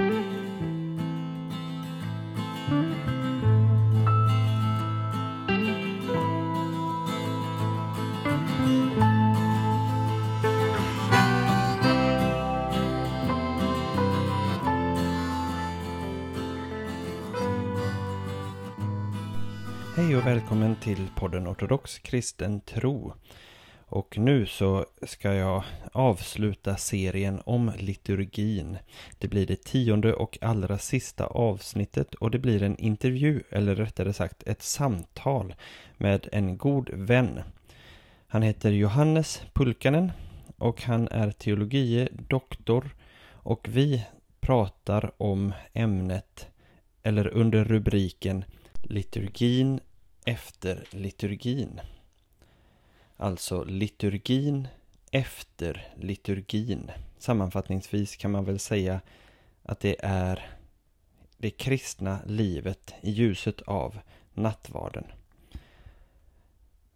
Hej och välkommen till podden Ortodox kristen tro. Och nu så ska jag avsluta serien om liturgin. Det blir det tionde och allra sista avsnittet och det blir en intervju, eller rättare sagt ett samtal med en god vän. Han heter Johannes Pulkanen och han är teologie doktor och vi pratar om ämnet, eller under rubriken Liturgin efter liturgin. Alltså liturgin efter liturgin. Sammanfattningsvis kan man väl säga att det är det kristna livet i ljuset av nattvarden.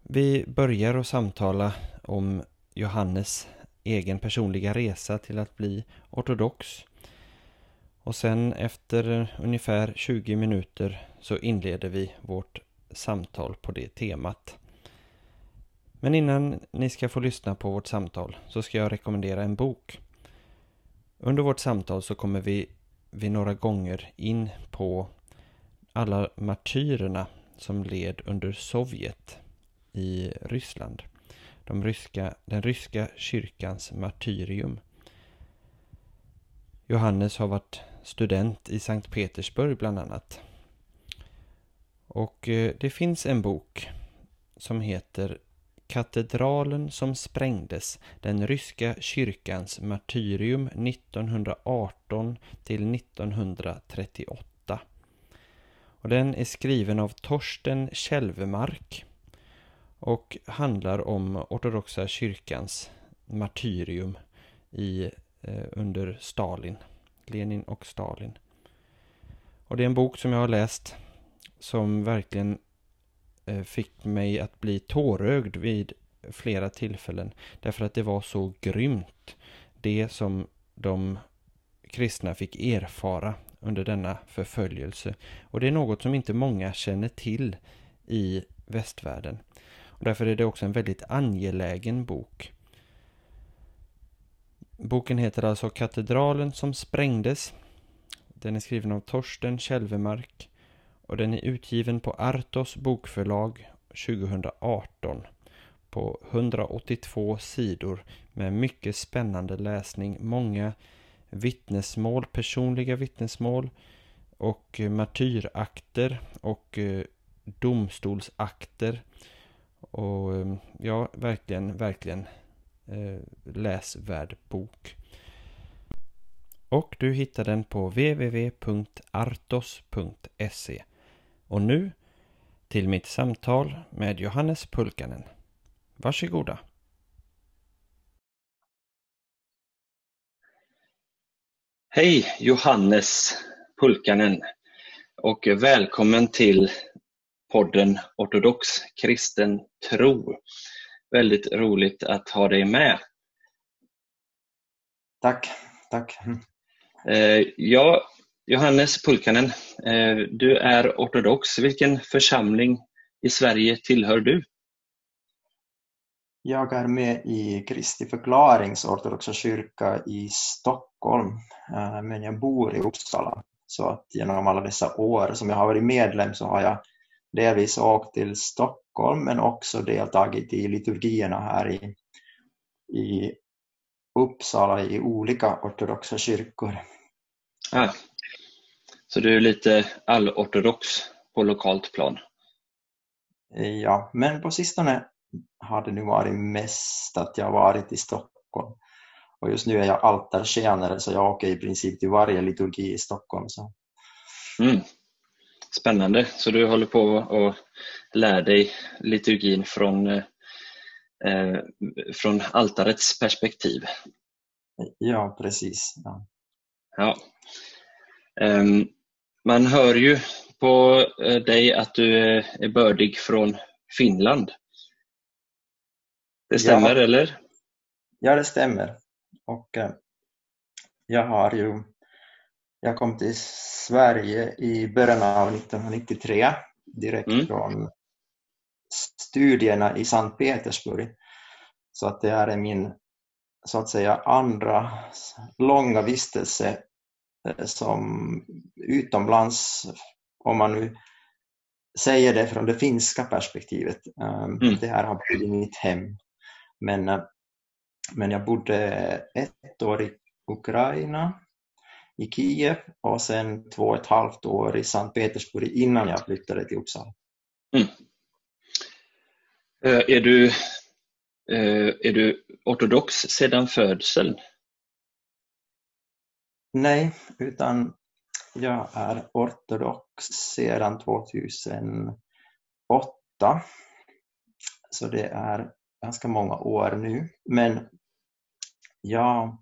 Vi börjar att samtala om Johannes egen personliga resa till att bli ortodox. Och sen efter ungefär 20 minuter så inleder vi vårt samtal på det temat. Men innan ni ska få lyssna på vårt samtal så ska jag rekommendera en bok. Under vårt samtal så kommer vi vid några gånger in på alla martyrerna som led under Sovjet i Ryssland. De ryska, den ryska kyrkans martyrium. Johannes har varit student i Sankt Petersburg bland annat. Och eh, det finns en bok som heter Katedralen som sprängdes, den ryska kyrkans martyrium 1918 till 1938. Och den är skriven av Torsten Kälvemark och handlar om ortodoxa kyrkans martyrium i, eh, under Stalin, Lenin och Stalin. Och det är en bok som jag har läst som verkligen Eh, fick mig att bli tårögd vid flera tillfällen. Därför att det var så grymt. Det som de kristna fick erfara under denna förföljelse. Och det är något som inte många känner till i västvärlden. Och därför är det också en väldigt angelägen bok. Boken heter alltså Katedralen som sprängdes. Den är skriven av Torsten Kälvemark och den är utgiven på Artos bokförlag 2018 på 182 sidor med mycket spännande läsning, många vittnesmål, personliga vittnesmål och martyrakter och eh, domstolsakter. Och eh, ja, verkligen, verkligen eh, läsvärd bok. Och du hittar den på www.artos.se och nu till mitt samtal med Johannes Pulkanen. Varsågoda. Hej Johannes Pulkanen och välkommen till podden Ortodox kristen tro. Väldigt roligt att ha dig med. Tack, tack. Eh, ja, Johannes Pulkanen, eh, du är ortodox. Vilken församling i Sverige tillhör du? Jag är med i Kristi förklarings ortodoxa kyrka i Stockholm, eh, men jag bor i Uppsala. Så att genom alla dessa år som jag har varit medlem så har jag delvis åkt till Stockholm men också deltagit i liturgierna här i, i Uppsala i olika ortodoxa kyrkor. Ah, så du är lite allortodox på lokalt plan? Ja, men på sistone har det nu varit mest att jag varit i Stockholm. Och just nu är jag altartjänare så jag åker i princip till varje liturgi i Stockholm. Så. Mm. Spännande, så du håller på och lär dig liturgin från, eh, från altarets perspektiv? Ja, precis. Ja. ja. Um, man hör ju på eh, dig att du är bördig från Finland. Det stämmer, ja. eller? Ja, det stämmer. Och eh, jag har ju jag kom till Sverige i början av 1993 direkt mm. från studierna i Sankt Petersburg. Så att det här är min så att säga andra långa vistelse eh, som utomlands, om man nu säger det från det finska perspektivet. Ehm, mm. Det här har blivit mitt hem. Men, eh, men jag bodde ett år i Ukraina, i Kiev och sen två och ett halvt år i Sankt Petersburg innan jag flyttade till Uppsala. Mm. Eh, är, du, eh, är du ortodox sedan födseln? Nej, utan jag är ortodox sedan 2008. Så det är ganska många år nu. Men jag,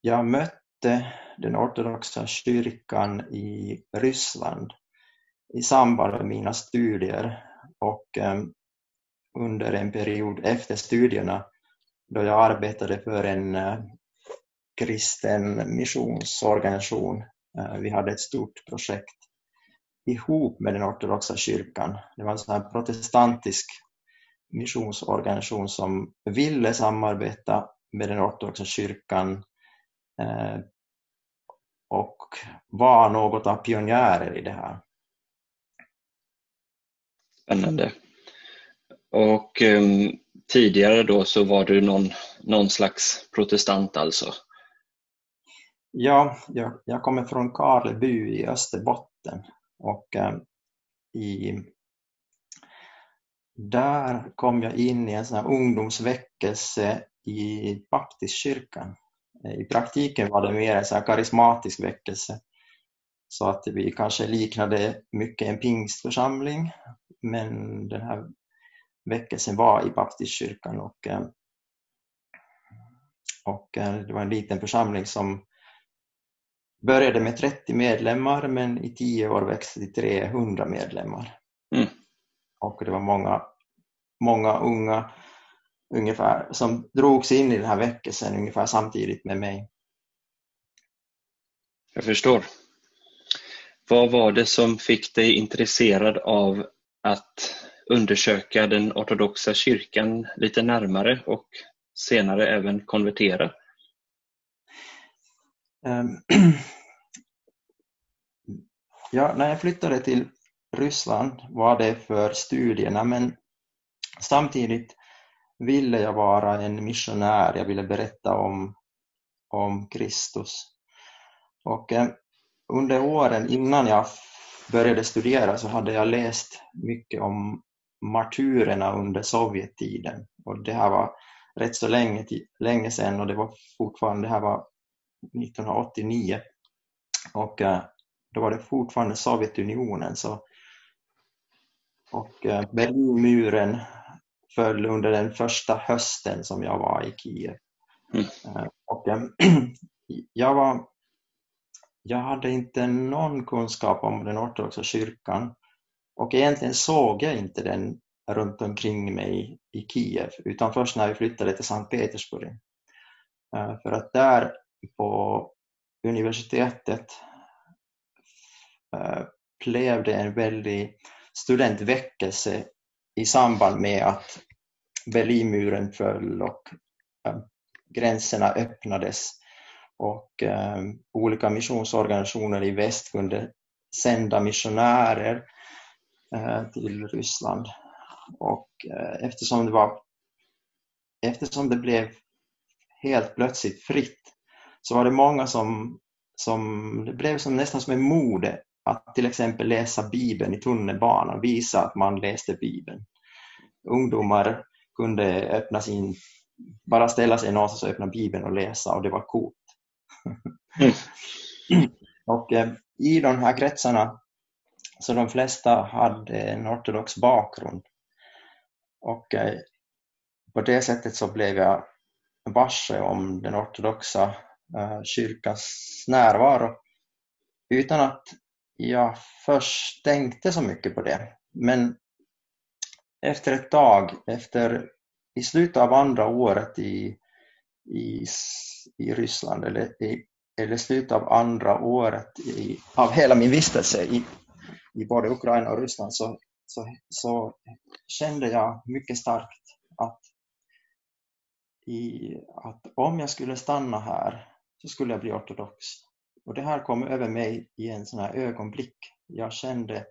jag mötte den ortodoxa kyrkan i Ryssland i samband med mina studier och um, under en period efter studierna då jag arbetade för en eh, kristen missionsorganisation eh, vi hade ett stort projekt ihop med den ortodoxa kyrkan. Det var en sån protestantisk missionsorganisation som ville samarbeta med den ortodoxa kyrkan eh, och var något av pionjärer i det här. Spännande. Och um, tidigare då så var du någon, någon slags protestant alltså? Ja, jag, jag kommer från Karleby i Österbotten och eh, i, där kom jag in i en sån här ungdomsväckelse i baptistkyrkan. Eh, I praktiken var det mer en sån karismatisk väckelse så att vi kanske liknade mycket en pingstförsamling men den här väckelsen var i baptistkyrkan och, eh, och eh, det var en liten församling som började med 30 medlemmar men i tio år växte till 300 medlemmar. Mm. Och det var många, många unga ungefär, som drogs in i den här väckelsen ungefär samtidigt med mig. Jag förstår. Vad var det som fick dig intresserad av att undersöka den ortodoxa kyrkan lite närmare och senare även konvertera? Ehm, ja, när jag flyttade till Ryssland var det för studierna men samtidigt ville jag vara en missionär, jag ville berätta om, om Kristus. Och eh, under åren innan jag började studera så hade jag läst mycket om martyrerna under Sovjettiden och det här var rätt så länge, länge sedan och det var fortfarande, det här var 1989 och eh, då var det fortfarande Sovjetunionen. Så, och eh, Berlinmuren föll under den första hösten som jag var i Kiev. Mm. Eh, och jag, var, jag hade inte någon kunskap om den ortodoxa kyrkan och egentligen såg jag inte den runt omkring mig i Kiev utan först när vi flyttade till Sankt Petersburg. För att där på universitetet eh, blev det en väldig studentväckelse i samband med att Berlinmuren föll och eh, gränserna öppnades och eh, olika missionsorganisationer i väst kunde sända missionärer till Ryssland. Och eftersom det, var, eftersom det blev helt plötsligt fritt så var det många som, som det blev som, nästan som en mode att till exempel läsa Bibeln i tunnelbanan, visa att man läste Bibeln. Ungdomar kunde öppna sin, bara ställa sig någonstans och öppna Bibeln och läsa och det var coolt. Mm. och eh, i de här kretsarna så de flesta hade en ortodox bakgrund. Och eh, på det sättet så blev jag varse om den ortodoxa Eh, kyrkans närvaro utan att jag först tänkte så mycket på det. Men efter ett tag, efter, i slutet av andra året i, i, i Ryssland, eller i, eller slutet av andra året i, av hela min vistelse i, i både Ukraina och Ryssland så, så, så kände jag mycket starkt att, i, att om jag skulle stanna här så skulle jag bli ortodox. Och det här kom över mig i en sån här ögonblick. Jag kände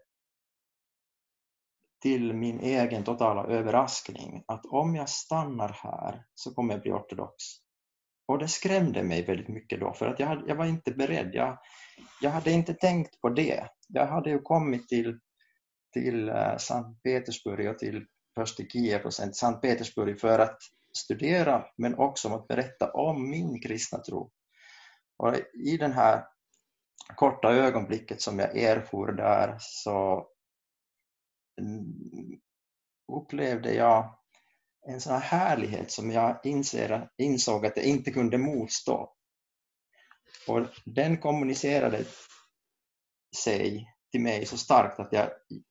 till min egen totala överraskning att om jag stannar här så kommer jag bli ortodox. Och det skrämde mig väldigt mycket då, för att jag, jag var inte beredd. Jag, jag hade inte tänkt på det. Jag hade ju kommit till, till eh, Sankt Petersburg och till först till Kiev och sen till Sankt Petersburg för att studera men också om att berätta om min kristna tro. Och I den här korta ögonblicket som jag erfor där så mm, upplevde jag en sån här härlighet som jag inser, insåg att jag inte kunde motstå. Och den kommunicerade sig till mig så starkt att, jag,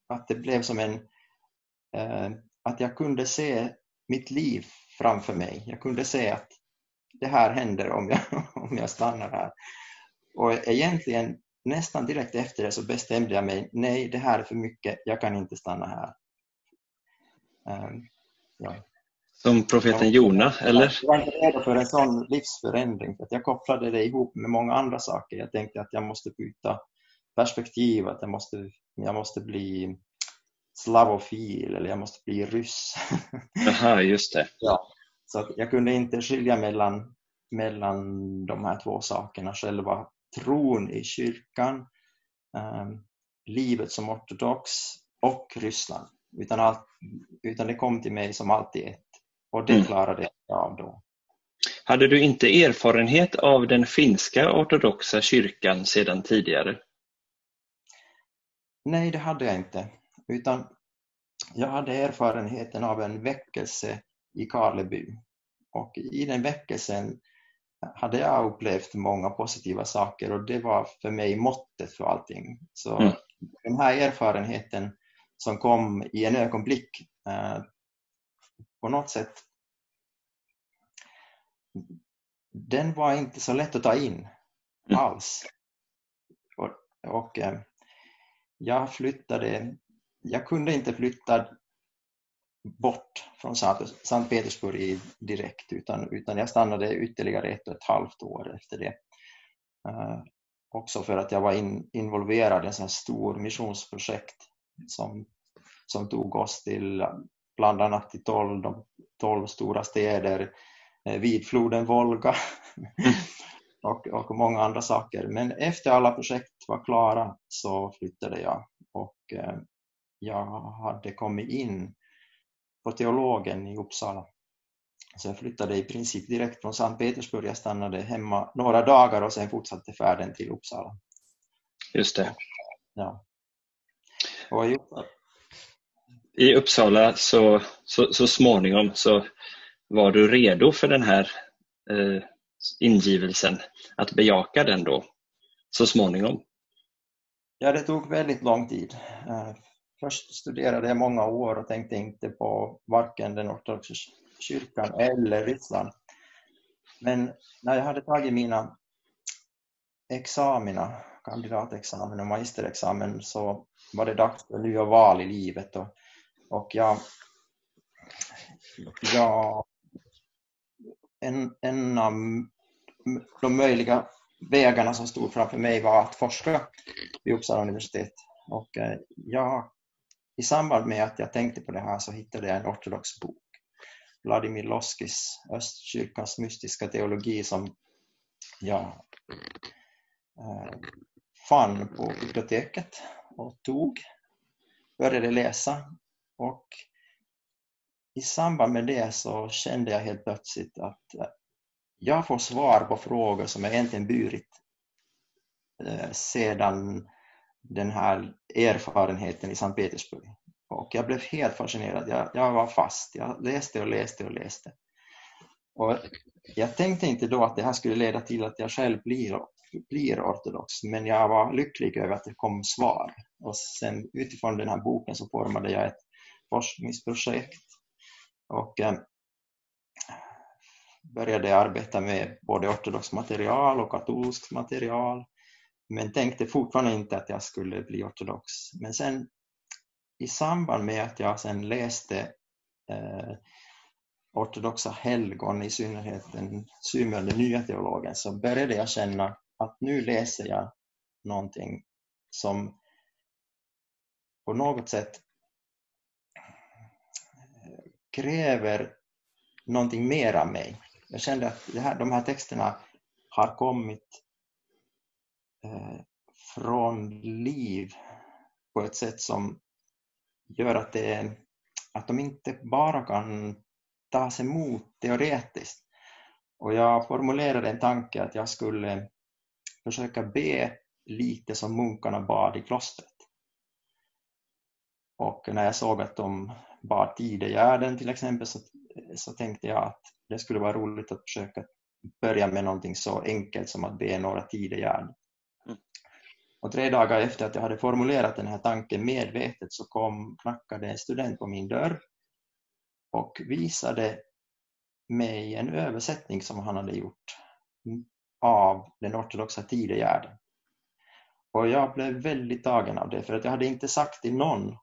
att det blev som en... Eh, att jag kunde se mitt liv framför mig. Jag kunde se att det här händer om jag, om jag stannar här. Och egentligen nästan direkt efter det så bestämde jag mig, nej det här är för mycket, jag kan inte stanna här. Um, ja. Som profeten Jona, eller? Jag var inte redo för en sån livsförändring. För att jag kopplade det ihop med många andra saker. Jag tänkte att jag måste byta perspektiv, att jag måste, jag måste bli slavofil eller jag måste bli ryss. Jaha, just det. Ja, så att jag kunde inte skilja mellan, mellan de här två sakerna, själva tron i kyrkan, eh, livet som ortodox och Ryssland. Utan, allt, utan det kom till mig som alltid ett och det mm. klarade jag av då. Hade du inte erfarenhet av den finska ortodoxa kyrkan sedan tidigare? Nej, det hade jag inte. Utan jag hade erfarenheten av en väckelse i Karleby. Och i den väckelsen hade jag upplevt många positiva saker och det var för mig måttet för allting. Så mm. den här erfarenheten som kom i en ögonblick eh, på något sätt den var inte så lätt att ta in mm. alls. Och, och eh, jag flyttade, jag kunde inte flytta bort från Sankt Petersburg direkt utan, utan jag stannade ytterligare ett och ett halvt år efter det. Uh, också för att jag var in, involverad i en sån stor missionsprojekt som, som tog oss till bland annat till tolv, de tolv stora städer eh, vid floden Volga och, och många andra saker. Men efter alla projekt var klara så flyttade jag och eh, jag hade kommit in på teologen i Uppsala. Så jag flyttade i princip direkt från Sankt Petersburg. Jag stannade hemma några dagar och sen fortsatte färden till Uppsala. Just det. Ja. Och i, I Uppsala så, så, så småningom så var du redo för den här eh, ingivelsen, att bejaka den då så småningom? Ja, det tog väldigt lång tid. Först studerade jag många år och tänkte inte på varken den ortodoxa kyrkan eller Ryssland. Men när jag hade tagit mina examina, kandidatexamen och magisterexamen så var det dags för nya val i livet och, och jag, jag en, en av de möjliga vägarna som stod framför mig var att forska vid Uppsala universitet. Och eh, jag i samband med att jag tänkte på det här så hittade jag en ortodox bok. Vladimir Loskis Östkyrkans mystiska teologi som jag eh, fann på biblioteket och tog, började läsa och i samband med det så kände jag helt plötsligt att eh, jag får svar på frågor som jag egentligen burit eh, sedan den här erfarenheten i Sankt Petersburg. Och jag blev helt fascinerad. Jag, jag var fast. Jag läste och läste och läste. Och jag tänkte inte då att det här skulle leda till att jag själv blir, blir ortodox, men jag var lycklig över att det kom svar. Och sen utifrån den här boken så formade jag ett forskningsprojekt. Och eh, började arbeta med både ortodox material och katolskt material, men tänkte fortfarande inte att jag skulle bli ortodox. Men sen i samband med att jag sen läste eh, ortodoxa helgon, i synnerhet den Symeon, nya teologen, så började jag känna att nu läser jag någonting som på något sätt eh, kräver någonting mer av mig. Jag kände att här, de här texterna har kommit Eh, från liv på ett sätt som gör att, det, att de inte bara kan tas emot teoretiskt. Och jag formulerade en tanke att jag skulle försöka be lite som munkarna bad i klostret. Och när jag såg att de bad tidegärden till exempel så, så tänkte jag att det skulle vara roligt att försöka börja med någonting så enkelt som att be några tidegärd. Mm. Och tre dagar efter att jag hade formulerat den här tanken medvetet så kom, knackade en student på min dörr och visade mig en översättning som han hade gjort av den ortodoxa tidegärden. Och jag blev väldigt tagen av det, för att jag hade inte sagt till någon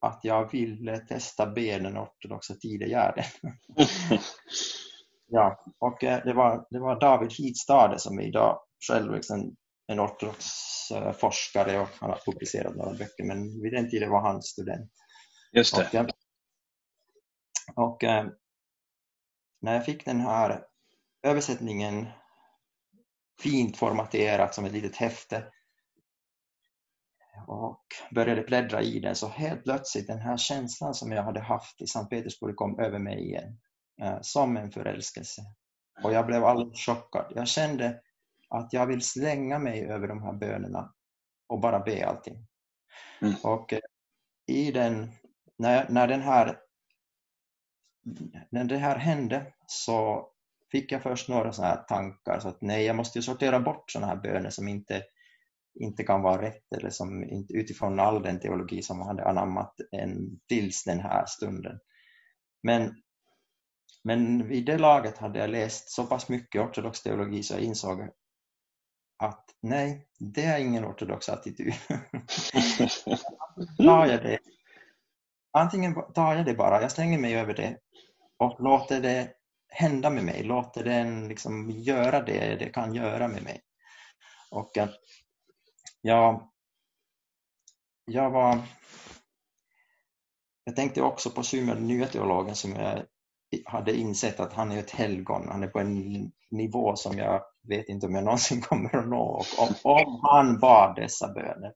att jag ville testa be den ortodoxa tidegärden. ja, och eh, det var, det var David Hidstade som är idag själv liksom en ortodox eh, forskare och han har publicerat några böcker, men vid den tiden var han student. Just det. Och, eh, och när jag fick den här översättningen fint formaterat som ett litet häfte och började bläddra i den så helt plötsligt den här känslan som jag hade haft i Sankt Petersburg kom över mig igen eh, som en förälskelse. Och jag blev alldeles chockad. Jag kände att jag vill slänga mig över de här bönerna och bara be allting. Mm. Och eh, i den, när, när, den här, när det här hände så fick jag först några sådana här tankar så att nej, jag måste sortera bort sådana här böner som inte inte kan vara rätt eller som inte utifrån all den teologi som hade anammat en, tills den här stunden. Men, men vid det laget hade jag läst så pass mycket ortodox teologi så jag insåg att nej, det är ingen ortodox attityd. tar jag det. Antingen tar jag det bara, jag slänger mig över det och låter det hända med mig, låter den liksom göra det det kan göra med mig. Och Ja, jag var... Jag tänkte också på Symeon, nya teologen, som jag hade insett att han är ett helgon. Han är på en nivå som jag vet inte om jag någonsin kommer att nå. Och om, om han bad dessa böner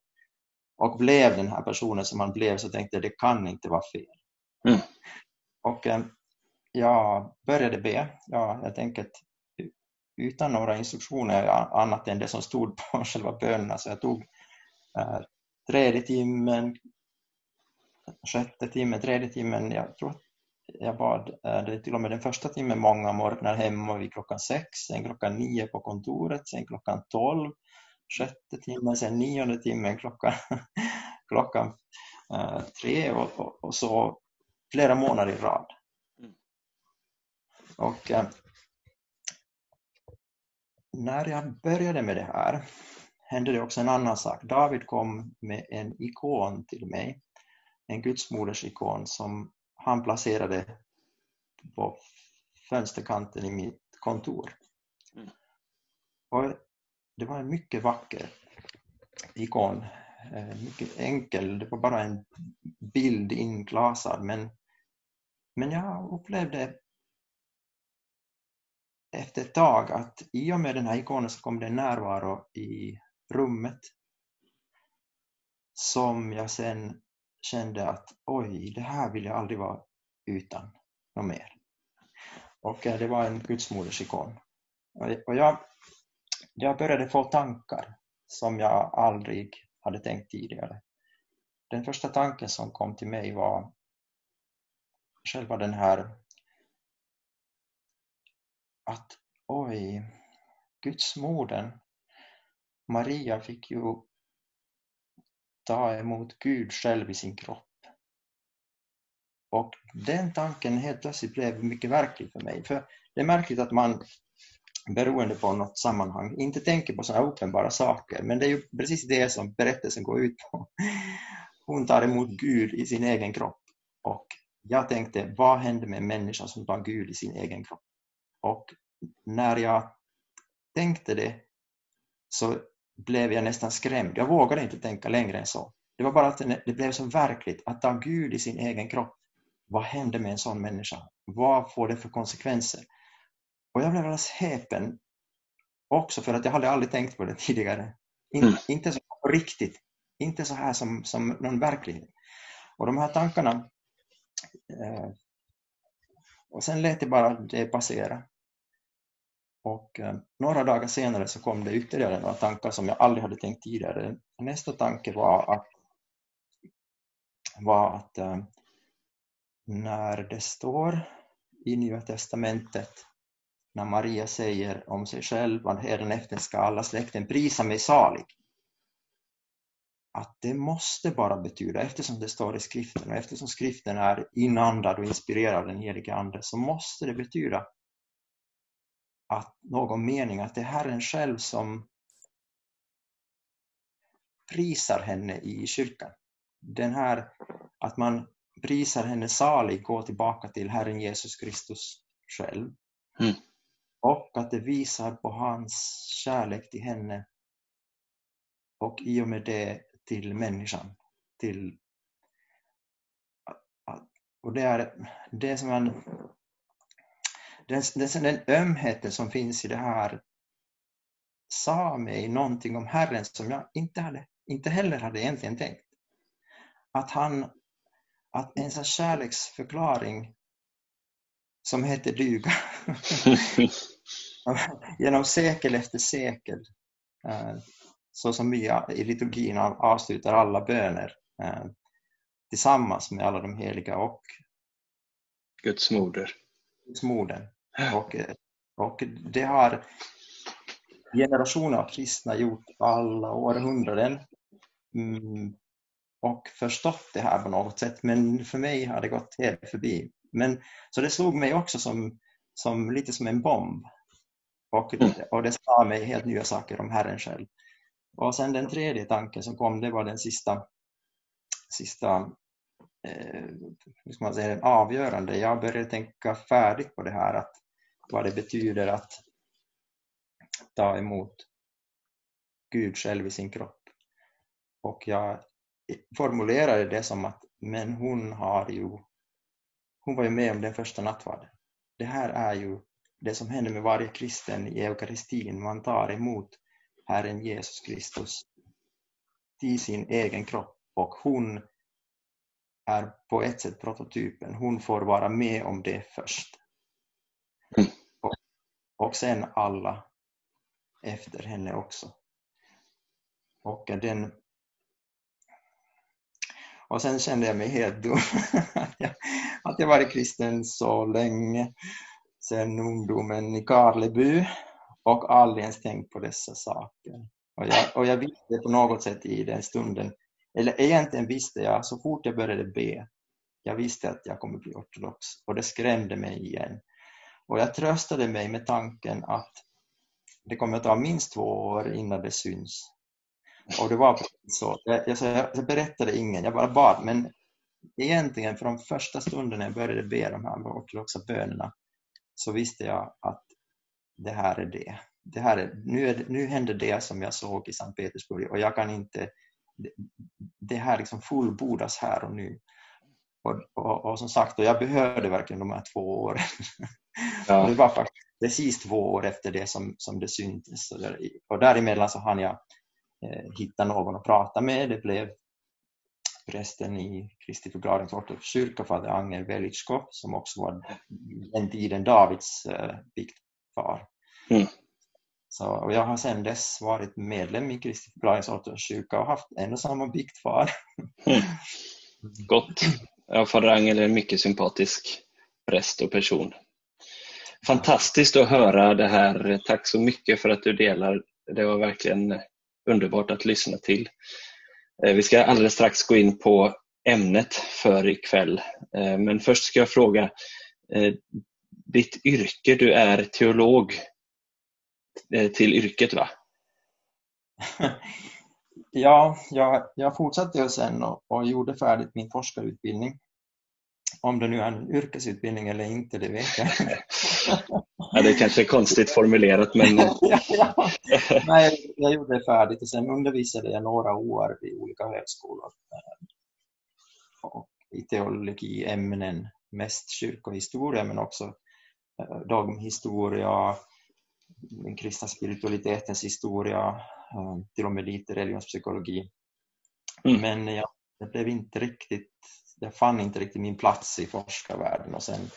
och blev den här personen som han blev så tänkte jag det kan inte vara fel. Mm. Och eh, jag började be. Ja, jag tänker utan några instruktioner annat än det som stod på själva bönerna. Så jag tog äh, tredje timmen, sjätte timmen, tredje timmen. Jag tror att jag bad äh, det till och med den första timmen många morgnar hemma vid klockan sex, sen klockan nio på kontoret, sen klockan tolv, sjätte timmen, sen nionde timmen klockan, klockan äh, tre och, och, och, så flera månader i rad. Mm. Och när jag började med det här hände det också en annan sak. David kom med en ikon till mig, en gudsmoders ikon som han placerade på fönsterkanten i mitt kontor. Mm. Och det var en mycket vacker ikon, eh, mycket enkel, det var bara en bild inglasad men, men jag upplevde efter ett tag att i och med den här ikonen så kom det en närvaro i rummet som jag sen kände att oj, det här vill jag aldrig vara utan något mer. Och eh, det var en gudsmodersikon. Och jag, jag började få tankar som jag aldrig hade tänkt tidigare. Den första tanken som kom till mig var själva den här att oj, gudsmodern Maria fick ju ta emot Gud själv i sin kropp. Och den tanken helt plötsligt blev mycket verklig för mig. För det är märkligt att man beroende på något sammanhang inte tänker på sådana uppenbara saker, men det är ju precis det som berättelsen går ut på. Hon tar emot Gud i sin egen kropp och jag tänkte, vad händer med en människa som tar Gud i sin egen kropp? Och när jag tänkte det så blev jag nästan skrämd. Jag vågade inte tänka längre än så. Det var bara att det blev så verkligt att ta Gud i sin egen kropp. Vad händer med en sån människa? Vad får det för konsekvenser? Och jag blev alldeles häpen också för att jag hade aldrig tänkt på det tidigare. In, mm. Inte så riktigt, inte så här som, som någon verklighet. Och de här tankarna, eh, och sen lät det bara det passera. Och eh, några dagar senare så kom det ytterligare några tankar som jag aldrig hade tänkt tidigare. Nästa tanke var att, var att eh, när det står i Nya Testamentet, när Maria säger om sig själv att efter ska alla släkten prisa mig salig. Att det måste bara betyda, eftersom det står i skriften och eftersom skriften är inandad och inspirerad av den helige Ande, så måste det betyda att någon mening att det är Herren själv som prisar henne i kyrkan. Den här att man prisar henne salig går tillbaka till Herren Jesus Kristus själv. Mm. Och att det visar på hans kärlek till henne och i och med det till människan. Till, och det är det som man den, den, den ömheten som finns i det här sa mig någonting om Herren som jag inte, hade, inte heller hade egentligen tänkt. Att, han, att en sån kärleksförklaring som heter duga genom sekel efter sekel eh, så som vi i liturgin avslutar alla böner eh, tillsammans med alla de heliga och Guds moder. Guds moder. Och, och det har generationer av kristna gjort alla århundraden mm, och förstått det här på något sätt, men för mig har det gått helt förbi. Men, så det slog mig också som, som lite som en bomb och, och det sa mig helt nya saker om Herren själv. Och sen den tredje tanken som kom, det var den sista, sista eh, hur ska man säga, den avgörande. Jag började tänka färdigt på det här, att vad det betyder att ta emot Gud själv i sin kropp. Och jag formulerade det som att men hon har ju hon var ju med om den första nattvarden. Det här är ju det som händer med varje kristen i eukaristin. Man tar emot Herren Jesus Kristus i sin egen kropp och hon är på ett sätt prototypen. Hon får vara med om det först. Och, sen alla efter henne också. Och den och sen kände jag mig helt dum. att jag varit kristen så länge, sen ungdomen i Karleby och aldrig ens tänkt på dessa saker. Och jag, och jag visste på något sätt i den stunden, eller egentligen visste jag så fort jag började be, jag visste att jag kommer bli ortodox och det skrämde mig igen. Och jag tröstade mig med tanken att det kommer att ta minst två år innan det syns. Och det var så. Jag, jag, jag berättade ingen, jag bara bad. Men egentligen från första stunden när jag började be de här ortodoxa bönerna så visste jag att det här är det. det, här är, nu, är, nu händer det som jag såg i Sankt Petersburg och jag kan inte... Det, det här liksom fullbordas här och nu. Och, och, och, som sagt, och jag behövde verkligen de här två åren. Ja. det var faktiskt precis två år efter det som, som det syntes. Och däremellan så hann jag eh, hitta någon att prata med. Det blev prästen i Kristi förklaringsortodox kyrka, fader Anger Velitskov, som också var den tiden Davids eh, biktfar. Mm. Så, och jag har sedan dess varit medlem i Kristi förklaringsortodox kyrka och haft en och samma biktfar. Mm. Gott. Ja, fader Angel är en mycket sympatisk präst och person. Fantastiskt att höra det här. Tack så mycket för att du delar. Det var verkligen underbart att lyssna till. Eh, vi ska alldeles strax gå in på ämnet för ikväll. Eh, men först ska jag fråga, eh, ditt yrke, du är teolog till yrket va? ja, jag, jag fortsatte ju sen och, och gjorde färdigt min forskarutbildning. Om det nu är en yrkesutbildning eller inte, det vet jag ja, Det är kanske är konstigt formulerat men... ja, ja. Nej, jag gjorde det färdigt och sen undervisade jag några år vid olika högskolor. Och I teologiämnen, mest kyrkohistoria men också eh, dogmhistoria, den kristna spiritualitetens historia, eh, till och med lite religionspsykologi. Mm. Men jag, det blev inte riktigt, jag fann inte riktigt min plats i forskarvärlden och sen,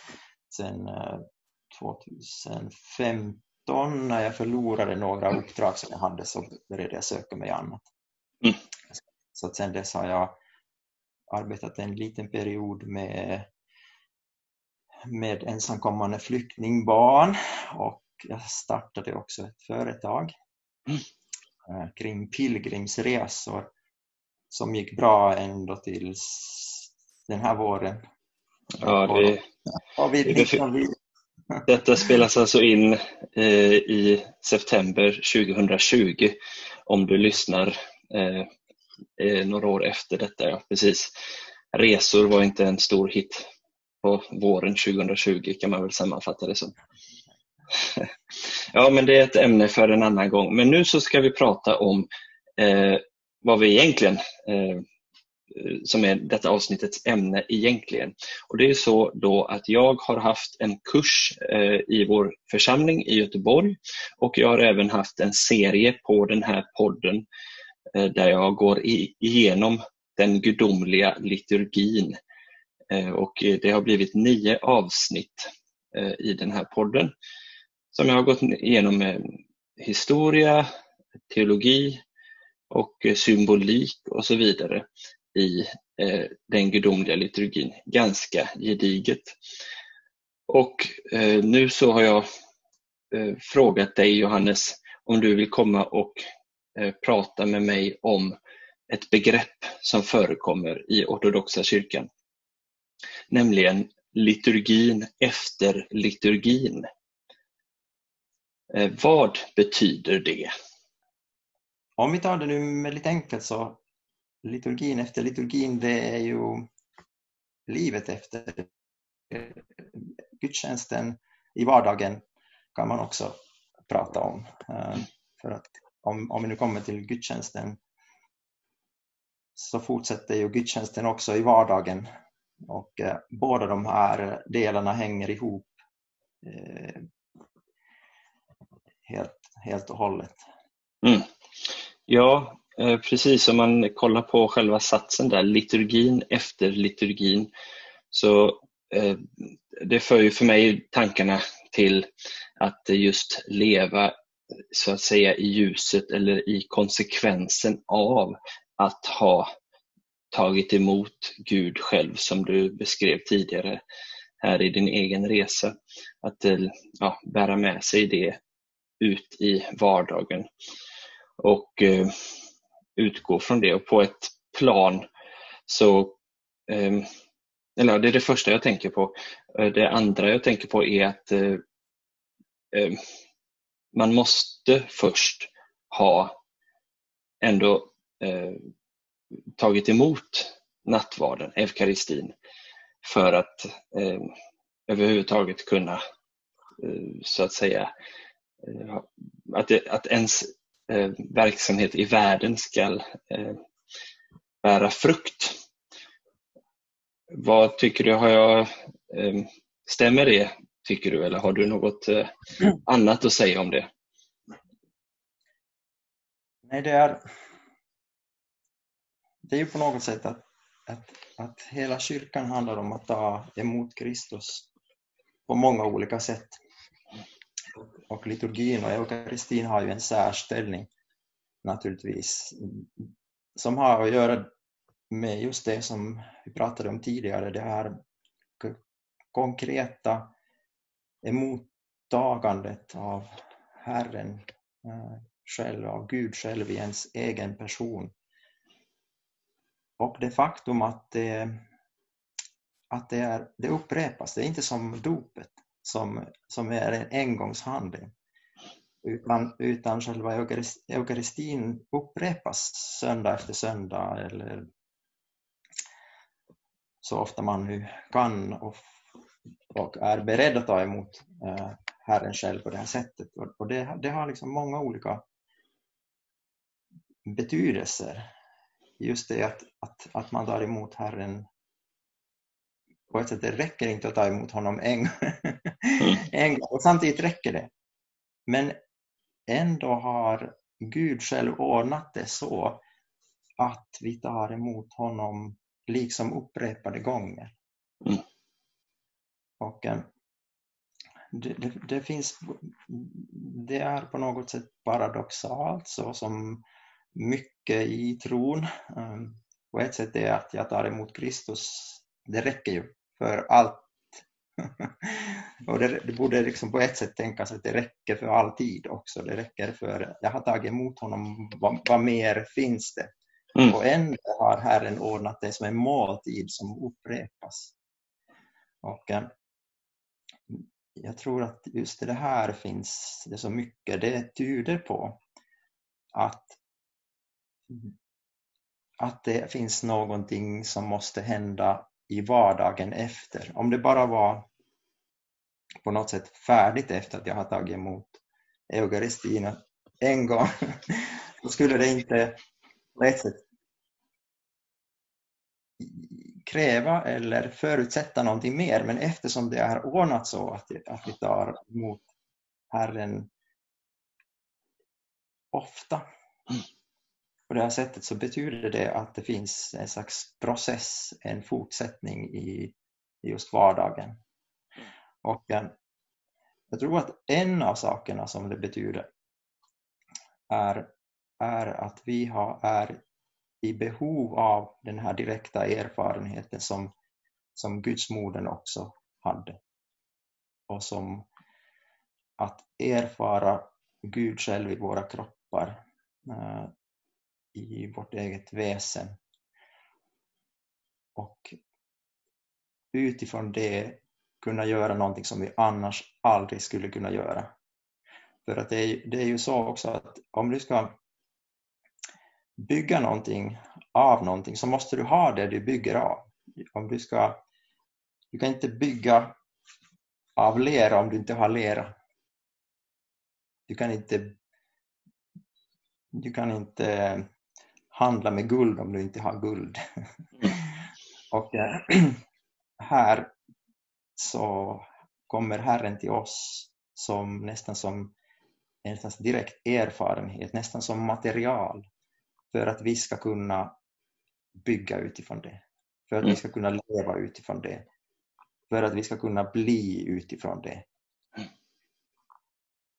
sen 2015 eh, när jag förlorade några uppdrag som jag hade så började jag söka mig annat. Mm. Så att sen dess har jag arbetat en liten period med, med ensamkommande flyktingbarn och jag startade också ett företag mm. Eh, kring pilgrimsresor som gick bra ända tills den här våren. Ja, det, och vi, det, detta spelas alltså in eh, i september 2020 om du lyssnar eh, eh, några år efter detta. Ja, precis. Resor var inte en stor hit på våren 2020 kan man väl sammanfatta det som. ja, men det är ett ämne för en annan gång. Men nu så ska vi prata om eh, vad vi egentligen eh, som är detta avsnittets ämne egentligen. Och Det är så då att jag har haft en kurs eh, i vår församling i Göteborg och jag har även haft en serie på den här podden eh, där jag går igenom den gudomliga liturgin. Eh, och eh, Det har blivit nio avsnitt eh, i den här podden som jag har gått igenom med historia, teologi och eh, symbolik och så vidare i eh, den gudomliga liturgin. Ganska gediget. Och eh, nu så har jag eh, frågat dig Johannes om du vill komma och eh, prata med mig om ett begrepp som förekommer i ortodoxa kyrkan. Nämligen liturgin efter liturgin. Eh, vad betyder det? Om vi tar det nu med lite enkelt så liturgin efter liturgin, det är ju livet efter gudstjänsten i vardagen kan man också prata om. Eh, för att om, om vi nu kommer till gudstjänsten så fortsätter ju gudstjänsten också i vardagen och eh, båda de här delarna hänger ihop eh, helt, helt och hållet. Mm. Ja, eh, precis, om man kollar på själva satsen där, liturgin efter liturgin, så eh, det för ju för mig tankarna till att just leva så att säga i ljuset eller i konsekvensen av att ha tagit emot Gud själv som du beskrev tidigare här i din egen resa. Att eh, ja, bära med sig det ut i vardagen. Och eh, utgå från det och på ett plan så eh, eller det är det första jag tänker på. Eh, det andra jag tänker på är att eh, eh, man måste först ha ändå eh, tagit emot nattvarden, eukaristin, för att eh, överhuvudtaget kunna eh, så att säga Eh, att, det, att ens eh, verksamhet i världen ska eh, bära frukt. Vad tycker du? Har jag, eh, stämmer det, tycker du, eller har du något eh, annat att säga om det? Nej, det är, det är ju på något sätt att, att, att hela kyrkan handlar om att ta emot Kristus på många olika sätt och liturgin och eukaristin har ju en särställning naturligtvis som har att göra med just det som vi pratade om tidigare, det här konkreta emottagandet av Herren eh, själv, av Gud själv i ens egen person. Och det faktum att det, att det, är, det upprepas, det är inte som dopet som, som är en engångshandling. Utan, utan själva eukaristin upprepas söndag efter söndag eller så ofta man nu kan och, och är beredd att ta emot eh, Herren själv på det här sättet. Och det, det har liksom många olika betydelser. Just det att, att, att man tar emot Herren på ett sätt, det räcker inte att ta emot honom en, en gång, och samtidigt räcker det. Men ändå har Gud själv ordnat det så att vi tar emot honom liksom upprepade gånger. Mm. Och eh, det, det, det, finns, det är på något sätt paradoxalt så som mycket i tron. Eh, på ett sätt är att jag tar emot Kristus, det räcker ju för allt. och det, det, borde liksom på ett sätt tänkas att det räcker för all tid också. Det räcker för, jag har tagit emot honom, vad, vad mer finns det? Mm. Och ändå har Herren ordnat det som en måltid som upprepas. Och eh, jag tror att just det här finns det så mycket, det tyder på att, att det finns någonting som måste hända i vardagen efter. Om det bara var på något sätt färdigt efter att jag har tagit emot Eukaristin en gång, då skulle det inte på ett sätt kräva eller förutsätta någonting mer, men eftersom det är ordnat så att, att vi tar emot Herren ofta. Mm på det här sättet så betyder det att det finns en slags process, en fortsättning i, just vardagen. Och eh, jag tror att en av sakerna som det betyder är, är att vi har, är i behov av den här direkta erfarenheten som, som Gudsmodern också hade. Och som att erfara Gud själv i våra kroppar, eh, i vårt eget väsen. Och utifrån det kunna göra någonting som vi annars aldrig skulle kunna göra. För att det är, det är ju så också att om du ska bygga någonting av någonting så måste du ha det du bygger av. Om du, ska, du kan inte bygga av lera om du inte har lera. Du kan inte, du kan inte handla med guld om du inte har guld. Och eh, här så kommer Herren till oss som nästan som en direkt erfarenhet, nästan som material för att vi ska kunna bygga utifrån det. För att mm. vi ska kunna leva utifrån det. För att vi ska kunna bli utifrån det. Mm.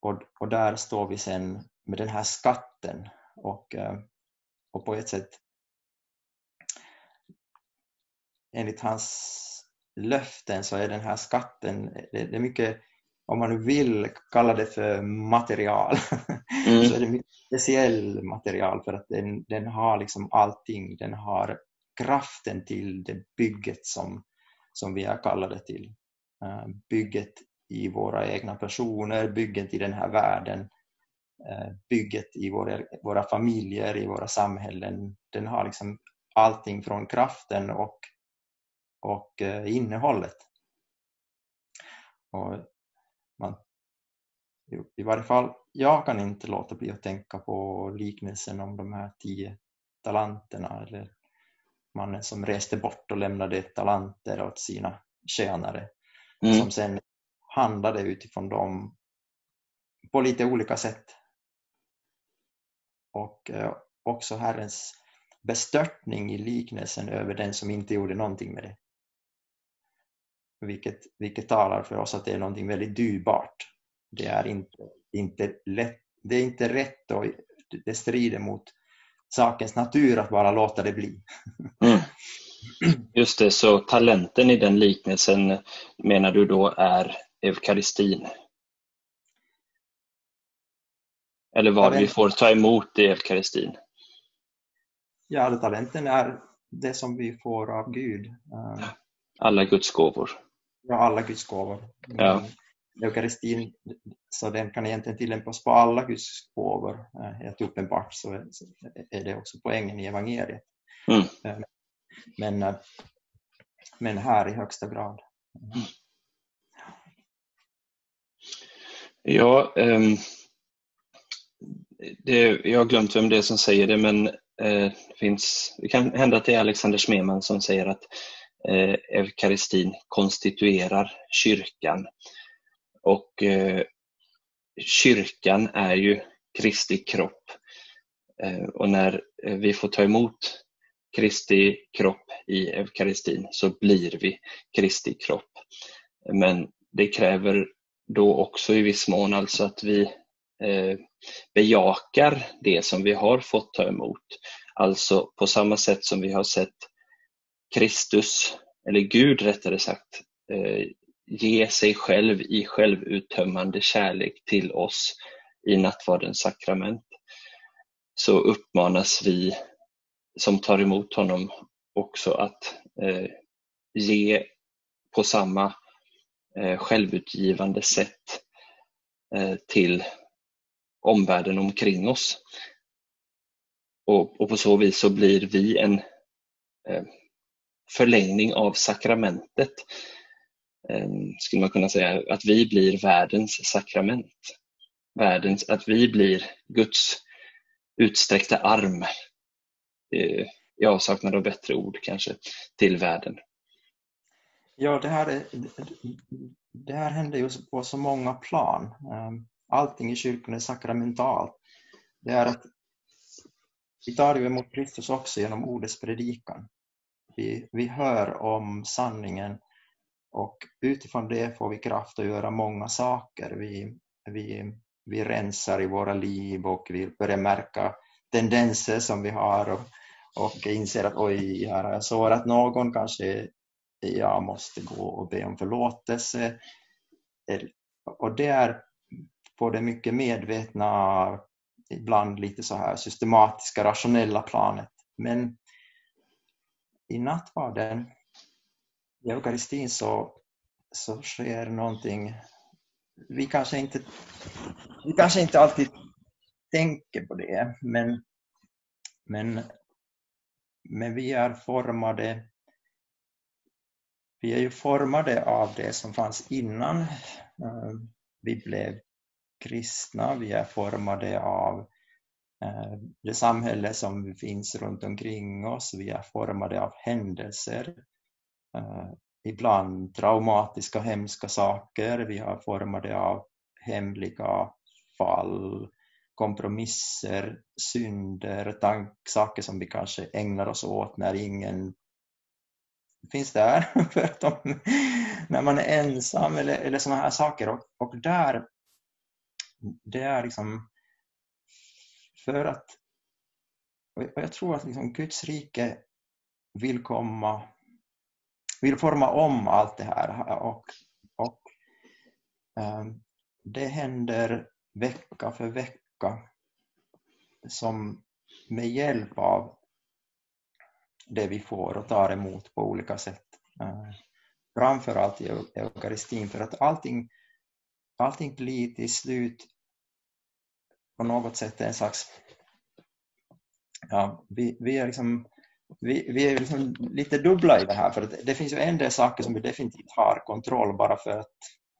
Och, och där står vi sen med den här skatten och, eh, och på ett sätt enligt hans löften så är den här skatten, det, det är mycket om man nu vill kalla det för material, mm. så är det mycket speciell material för att den, den har liksom allting. Den har kraften till det bygget som, som vi är kallade till. Uh, bygget i våra egna personer, bygget i den här världen, bygget i våra, våra familjer, i våra samhällen. Den har liksom allting från kraften och, och uh, innehållet. Och man, I varje fall, jag kan inte låta bli att tänka på liknelsen om de här tio talanterna eller mannen som reste bort och lämnade talanter åt sina tjänare mm. som sen handlade utifrån dem på lite olika sätt. Och eh, också Herrens bestörtning i liknelsen över den som inte gjorde någonting med det. Vilket, vilket talar för oss att det är någonting väldigt dyrbart. Det är inte, inte, lätt, det är inte rätt och det strider mot sakens natur att bara låta det bli. Mm. Just det, så talenten i den liknelsen menar du då är eukaristin? Eller vad vi får ta emot i eukaristin? Ja, talenten är det som vi får av Gud. Alla Guds gåvor ja, alla Guds gåvor. Ja. eukaristin, så den kan egentligen tillämpas på alla Guds gåvor. Helt uppenbart så är det också poängen i evangeliet. Mm. Men, men här i högsta grad. Mm. Ja, um, det, jag har glömt vem det är som säger det, men eh, det, finns, det kan hända att det är Alexander Smeman som säger att eh, eukaristin konstituerar kyrkan. Och eh, kyrkan är ju Kristi kropp. Eh, och när eh, vi får ta emot Kristi kropp i eukaristin så blir vi Kristi kropp. Men det kräver då också i viss mån alltså att vi eh, bejakar det som vi har fått ta emot. Alltså på samma sätt som vi har sett Kristus, eller Gud rättare sagt, eh, ge sig själv i självuttömmande kärlek till oss i nattvardens sakrament, så uppmanas vi som tar emot honom också att eh, ge på samma eh, självutgivande sätt eh, till omvärlden omkring oss. Och, och, på så vis så blir vi en eh, förlängning av sakramentet. Eh, skulle man kunna säga att vi blir världens sakrament. Världens, att vi blir Guds utsträckta arm eh, i avsaknad av bättre ord kanske, till världen. Ja, det här, är, det här händer ju på så många plan. Ehm, allting i kyrkan är sakramentalt. Det är att vi tar ju emot Kristus också genom ordets predikan. Vi, vi hör om sanningen och utifrån det får vi kraft att göra många saker. Vi, vi, vi rensar i våra liv och vi börjar märka tendenser som vi har och, och inser att oj, här har jag sårat någon, kanske jag måste gå och be om förlåtelse. Och det är på det mycket medvetna, ibland lite så här systematiska, rationella planet. Men i nattvarden, i eukaristin, så, så sker någonting vi kanske inte, vi kanske inte alltid tänker på det, men, men, men vi är formade vi är ju formade av det som fanns innan eh, vi blev kristna, vi är formade av eh, det samhälle som finns runt omkring oss, vi är formade av händelser, eh, ibland traumatiska, hemska saker, vi är formade av hemliga fall, kompromisser, synder, tank, saker som vi kanske ägnar oss åt när ingen finns där. För att de, när man är ensam eller, eller sådana här saker. Och, och där, det är liksom för att, och jag tror att liksom Guds rike vill komma, vill forma om allt det här och, och um, det händer vecka för vecka som med hjälp av det vi får och tar emot på olika sätt. Eh, framförallt i eukaristin, för att allting, allting blir till slut på något sätt en slags... Ja, vi, vi är liksom vi, vi är liksom lite dubbla i det här, för det, det finns ju en del saker som vi definitivt har kontroll bara för, att,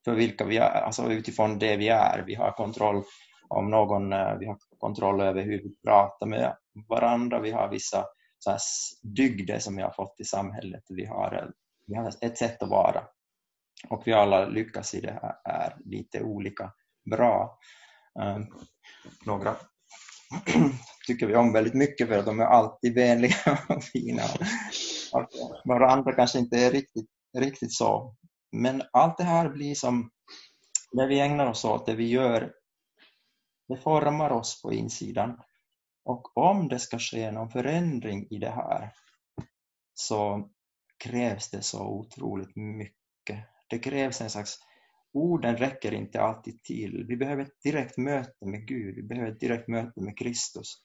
för vilka vi är, alltså utifrån det vi är. Vi har kontroll om någon, eh, vi har kontroll över hur vi pratar med varandra, vi har vissa så här dygder som vi har fått i samhället. Vi har, eh, vi har ett sätt att vara och vi alla lyckas i det här är lite olika bra. Ehm, några tycker vi om väldigt mycket för att de är alltid vänliga och fina. Och några andra kanske inte är riktigt, riktigt så. Men allt det här blir som, när vi ägnar oss åt det vi gör, det formar oss på insidan och om det ska ske någon förändring i det här så krävs det så otroligt mycket. Det krävs en slags, orden räcker inte alltid till. Vi behöver ett direkt möte med Gud, vi behöver ett direkt möte med Kristus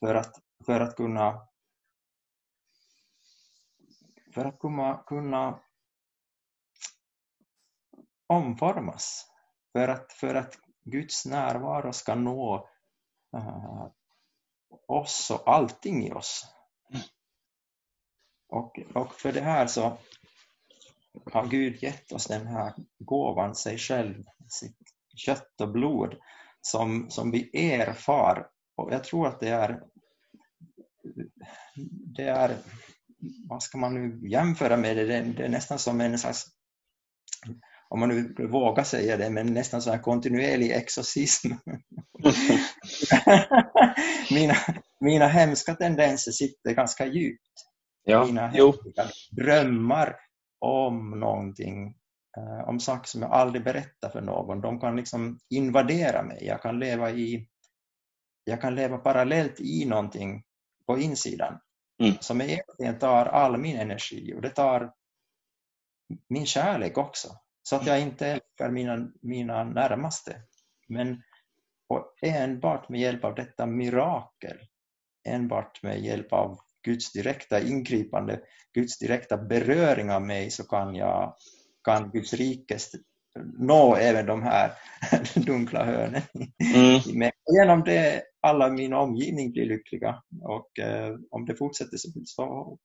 för att, för att kunna för att kunna, kunna omformas. för att, för att Guds närvaro ska nå uh, oss och allting i oss. Och, och för det här så har Gud gett oss den här gåvan, sig själv, sitt kött och blod, som, som vi erfar. Och jag tror att det är, det är, vad ska man nu jämföra med det, det är nästan som en slags om man nu vågar säga det, men nästan så här kontinuerlig exorcism. mina, mina hemska tendenser sitter ganska djupt. Ja, mina jo. drömmar om någonting, eh, om saker som jag aldrig berättar för någon, de kan liksom invadera mig. Jag kan leva i jag kan leva parallellt i någonting på insidan Mm. som egentligen tar all min energi och det tar min kärlek också. Så att jag inte älskar mina, mina närmaste. Men och enbart med hjälp av detta mirakel, enbart med hjälp av Guds direkta ingripande, Guds direkta beröring av mig så kan jag kan Guds rike nå även de här dunkla hörnen. Mm. Men genom det alla min omgivning blir lyckliga och eh, om det fortsätter så, så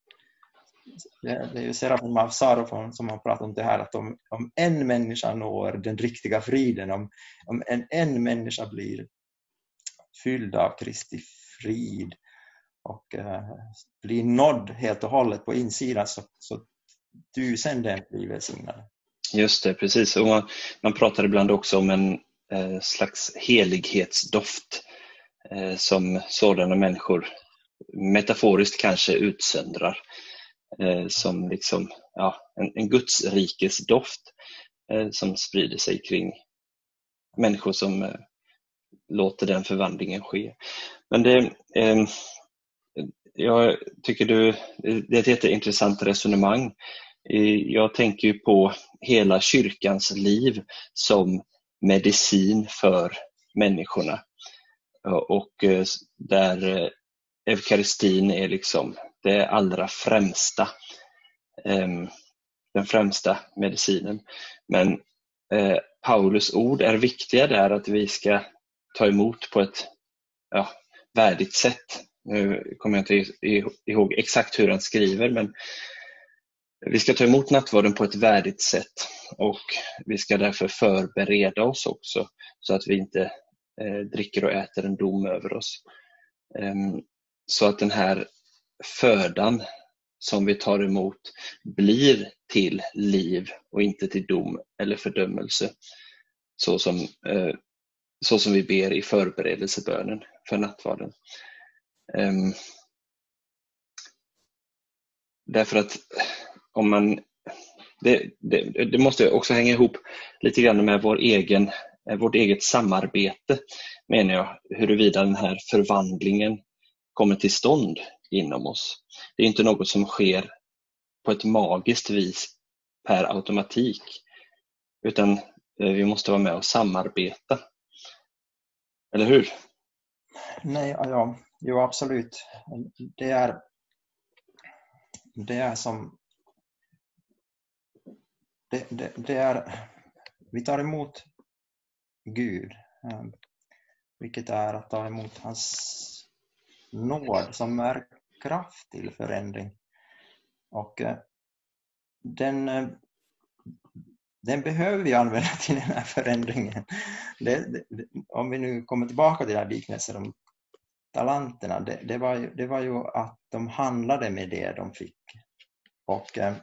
det, det är ju Serafim av Sarofon som har pratat om det här att om, om en människa når den riktiga friden, om, om en, en människa blir fylld av Kristi frid och eh, blir nådd helt och hållet på insidan så, så tusenden blir välsignade. Just det, precis. Och man, man pratar ibland också om en eh, slags helighetsdoft eh, som sådana människor metaforiskt kanske utsöndrar. Eh, som liksom, ja, en, en Guds rikes doft eh, som sprider sig kring människor som eh, låter den förvandlingen ske. Men det, eh, jag tycker du, det är ett jätteintressant resonemang. Eh, jag tänker ju på hela kyrkans liv som medicin för människorna. Och eh, där eh, eukaristin är liksom det allra främsta, ehm, den främsta medicinen. Men Paulus ord är viktiga där att vi ska ta emot på ett ja, värdigt sätt. Nu kommer jag inte ihåg exakt hur han skriver men vi ska ta emot nattvarden på ett värdigt sätt och vi ska därför förbereda oss också så att vi inte eh, dricker och äter en dom över oss. Ehm, så att den här födan som vi tar emot blir till liv och inte till dom eller fördömelse. Så som, eh, så som vi ber i förberedelsebönen för nattvarden. Ehm, därför att om man det, det, det, måste också hänga ihop lite grann med vår egen, eh, vårt eget samarbete, menar jag, huruvida den här förvandlingen kommer till stånd inom oss. Det är inte något som sker på ett magiskt vis per automatik, utan eh, vi måste vara med och samarbeta. Eller hur? Nej, ja, jo absolut. Det är, det är som det, det, det, är, vi tar emot Gud, eh, vilket är att ta emot hans nåd som är kraft till förändring. Och eh, den, eh, den behöver vi använda till den här förändringen. Det, det, om vi nu kommer tillbaka till den här liknelsen om talanterna, det, det, var ju, det var ju att de handlade med det de fick. Och eh,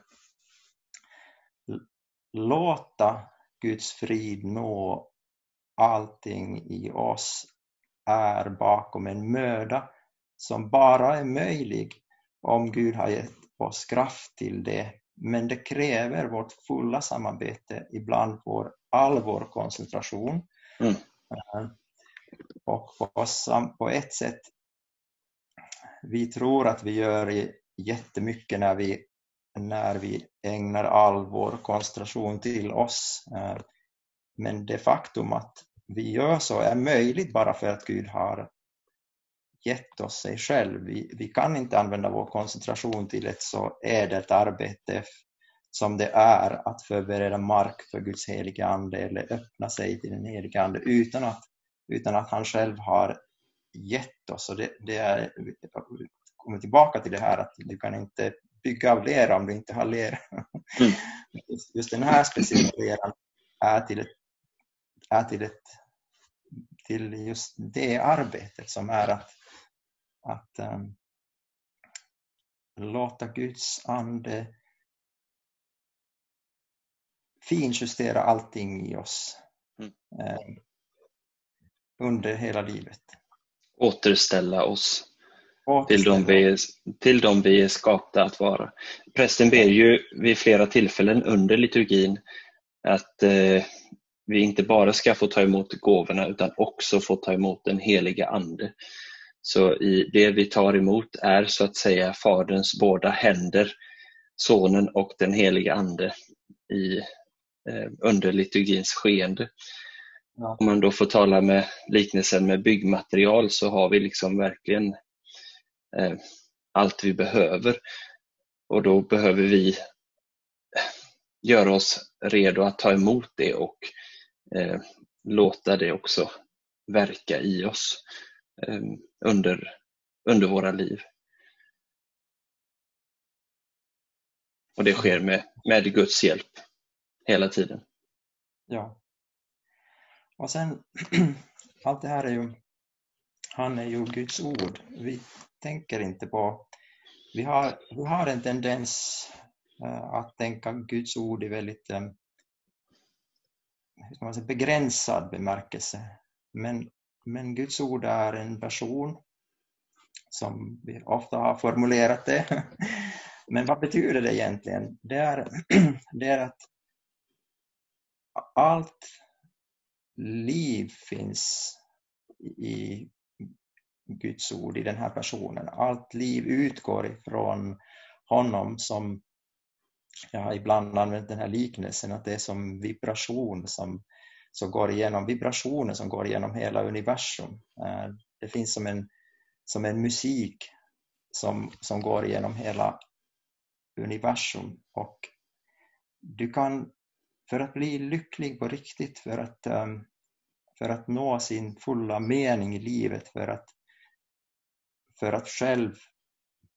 låta Guds frid nå allting i oss är bakom en möda som bara är möjlig om Gud har gett oss kraft till det. Men det kräver vårt fulla samarbete, ibland vår, all vår koncentration. Mm. Och på, på ett sätt, vi tror att vi gör jättemycket när vi när vi ägnar all vår koncentration till oss. Eh, men det faktum att vi gör så är möjligt bara för att Gud har gett oss sig själv. Vi, vi kan inte använda vår koncentration till ett så ädelt arbete som det är att förbereda mark för Guds heliga Ande eller öppna sig till den heliga Ande utan att, utan att han själv har gett oss. Och det, det är, kommer tillbaka till det här att du kan inte bygga av lera om du inte har lera. Mm. Just den här speciella leran är till, ett, är till, ett, till just det arbetet som är att, att um, låta Guds ande finjustera allting i oss mm. eh, under hela livet. Återställa oss till de, vi, till de vi är skapta att vara. Prästen ber ju vid flera tillfällen under liturgin att eh, vi inte bara ska få ta emot gåvorna utan också få ta emot den heliga Ande. Så i det vi tar emot är så att säga Faderns båda händer, Sonen och den heliga Ande i, eh, under liturgins skeende. Ja. Om man då får tala med liknelsen med byggmaterial så har vi liksom verkligen eh, allt vi behöver. Och då behöver vi göra oss redo att ta emot det och eh, låta det också verka i oss eh, under, under våra liv. Och det sker med, med Guds hjälp hela tiden. Ja. Och sen, allt det här är ju, han är ju Guds ord. Vi tänker inte på, vi har, vi har en tendens eh, att tänka Guds ord i väldigt um, man säga, begränsad bemärkelse. Men, men Guds ord är en person som vi ofta har formulerat det. Men vad betyder det egentligen? Det är, det är att allt liv finns i Guds ord, i den här personen. Allt liv utgår ifrån honom som, jag har ibland använt den här liknelsen, att det är som vibration som, som går igenom, vibrationer som går igenom hela universum. Eh, det finns som en, som en musik som, som går igenom hela universum och du kan för att bli lycklig på riktigt, för att, ehm, för att nå sin fulla mening i livet, för att, för att själv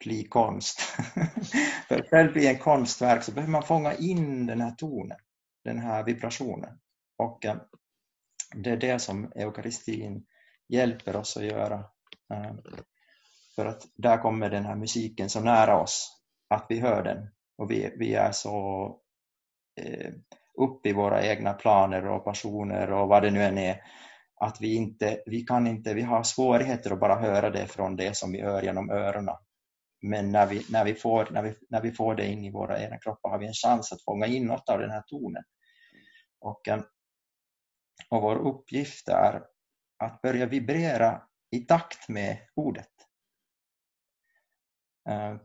bli konst. för att själv bli en konstverk så behöver man fånga in den här tonen, den här vibrationen. Och ehm, det är det som eukaristin hjälper oss att göra. Ehm, för att där kommer den här musiken så nära oss att vi hör den och vi, vi är så eh, upp i våra egna planer och passioner och vad det nu än är, att vi inte, vi kan inte, vi har svårigheter att bara höra det från det som vi hör genom öronen. Men när vi, när, vi får, när, vi, när vi får det in i våra egna kroppar har vi en chans att fånga in något av den här tonen. Och, ehm, och vår uppgift är att börja vibrera i takt med ordet. Ehm,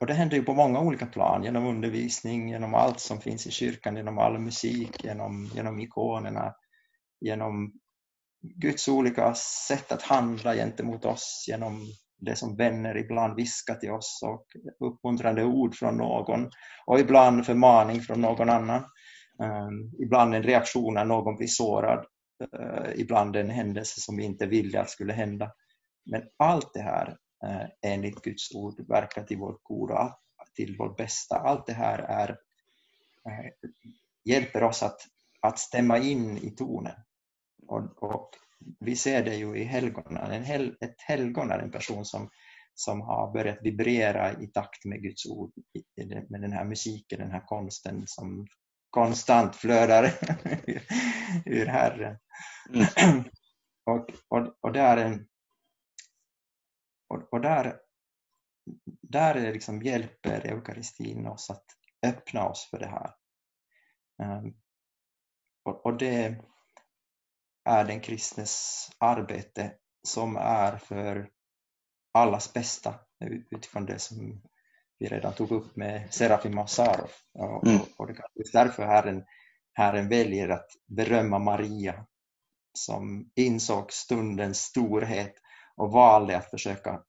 och det händer ju på många olika plan, genom undervisning, genom allt som finns i kyrkan, genom all musik, genom, genom ikonerna, genom Guds olika sätt att handla gentemot oss, genom det som vänner ibland viskar till oss och uppmuntrande ord från någon och ibland förmaning från någon annan. Ehm, ibland en reaktion när någon blir sårad, eh, ibland en händelse som vi inte ville att skulle hända. Men allt det här enligt Guds ord verkar till vårt goda, till vårt bästa. Allt det här är, eh, hjälper oss att, att stämma in i tonen. Och, och vi ser det ju i helgonen. En hel, ett helgon är en person som, som har börjat vibrera i takt med Guds ord, med den här musiken, den här konsten som konstant flödar ur Herren. Mm. Och, och, och det är en, och, och där, där är liksom hjälper eukaristin oss att öppna oss för det här. Um, och, och, det är den kristnes arbete som är för allas bästa utifrån det som vi redan tog upp med Serafim och Sarov. Och, mm. och det är just därför Herren, Herren väljer att berömma Maria som insåg stundens storhet och valde att försöka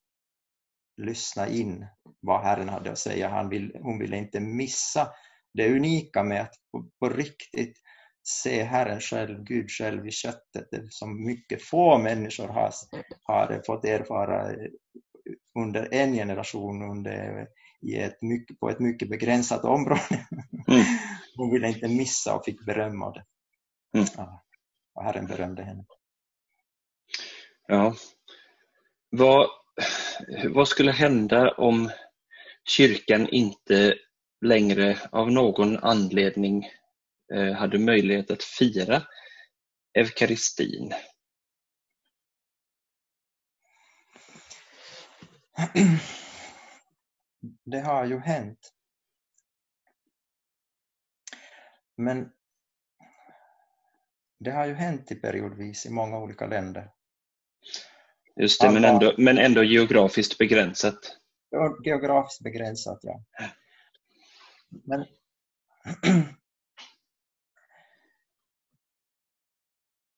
lyssna in vad Herren hade att säga. Han vill, hon ville inte missa det unika med att på, på riktigt se Herren själv, Gud själv i köttet, det som mycket få människor har, har fått erfara under en generation under, i ett mycket, på ett mycket begränsat område. Mm. Hon ville inte missa och fick beröm av det. Mm. Ja, och Herren berömde henne. Ja. Vad, vad skulle hända om kyrkan inte längre av någon anledning eh, hade möjlighet att fira eukaristin? Det har ju hänt. Men det har ju hänt i periodvis i många olika länder. Just det, men ändå, men ändå geografiskt begränsat. Geografiskt begränsat, ja. Men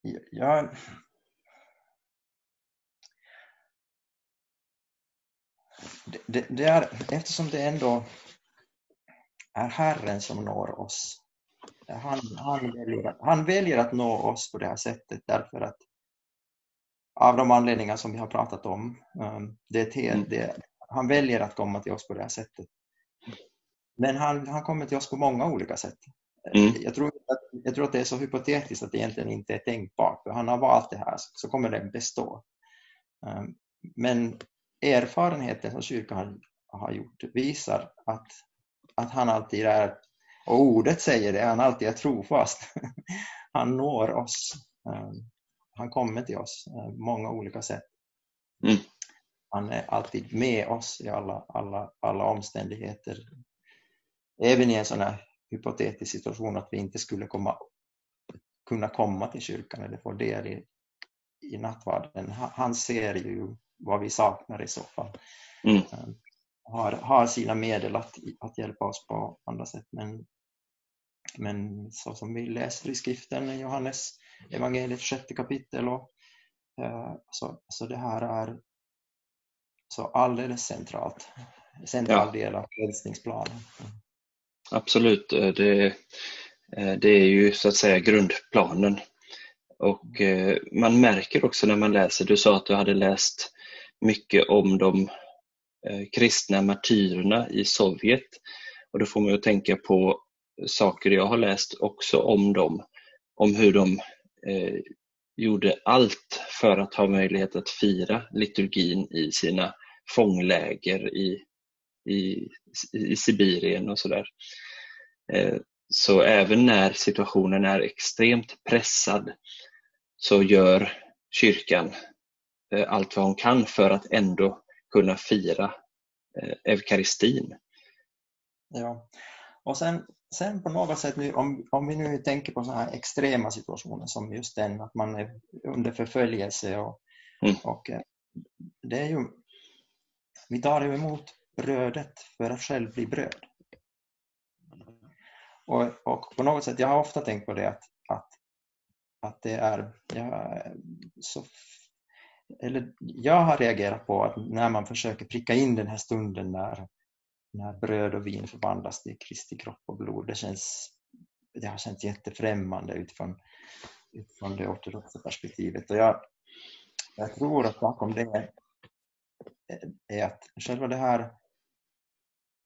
jag, det, det, det, är, eftersom det ändå är Herren som når oss. Han, han, väljer, han väljer att nå oss på det här sättet därför att av de anledningar som vi har pratat om. Um, det, mm. det, han väljer att komma till oss på det här sättet. Men han, han kommer till oss på många olika sätt. Mm. Jag, tror att, jag tror att det är så hypotetiskt att det egentligen inte är tänkbart. För han har valt det här så kommer det bestå. Um, men erfarenheten som kyrkan har, har gjort visar att, att han alltid är, och ordet säger det, han alltid är trofast. Han når oss. Han kommer till oss på eh, många olika sätt. Mm. Han är alltid med oss i alla, alla, alla omständigheter. Även i en sån här hypotetisk situation att vi inte skulle komma, kunna komma till kyrkan eller få del i, i nattvarden. Han ser ju vad vi saknar i så fall. Mm. Eh, har, har sina medel att, att hjälpa oss på andra sätt. Men, men så som vi läser i skriften Johannes evangeliet sjätte kapitel. Och, eh, så, så det här är så alldeles centralt, central ja. del av frälsningsplanen. Absolut, eh, det, eh, det är ju så att säga grundplanen. Och man märker också när man läser, du sa att du hade läst mycket om de kristna martyrerna i Sovjet. Och då får man ju tänka på saker jag har läst också om dem, om hur de eh, gjorde allt för att ha möjlighet att fira liturgin i sina fångläger i, i, i Sibirien och sådär. Eh, så även när situationen är extremt pressad så gör kyrkan eh, allt vad hon kan för att ändå kunna fira eh, eukaristin. Ja, och sen sen på något sätt, om, om vi nu tänker på sådana här extrema situationer som just den, att man är under förföljelse och, mm. och eh, det är ju, vi tar ju emot brödet för att själv bli bröd. Och, och på något sätt, jag har ofta tänkt på det att, att, att det är jag, så eller jag har reagerat på att när man försöker pricka in den här stunden när, när bröd och vin förvandlas till Kristi kropp och blod. Det, känns, det har känts jättefrämmande utifrån, utifrån det ortodoxa perspektivet. Och jag, jag tror att bakom det är att själva det här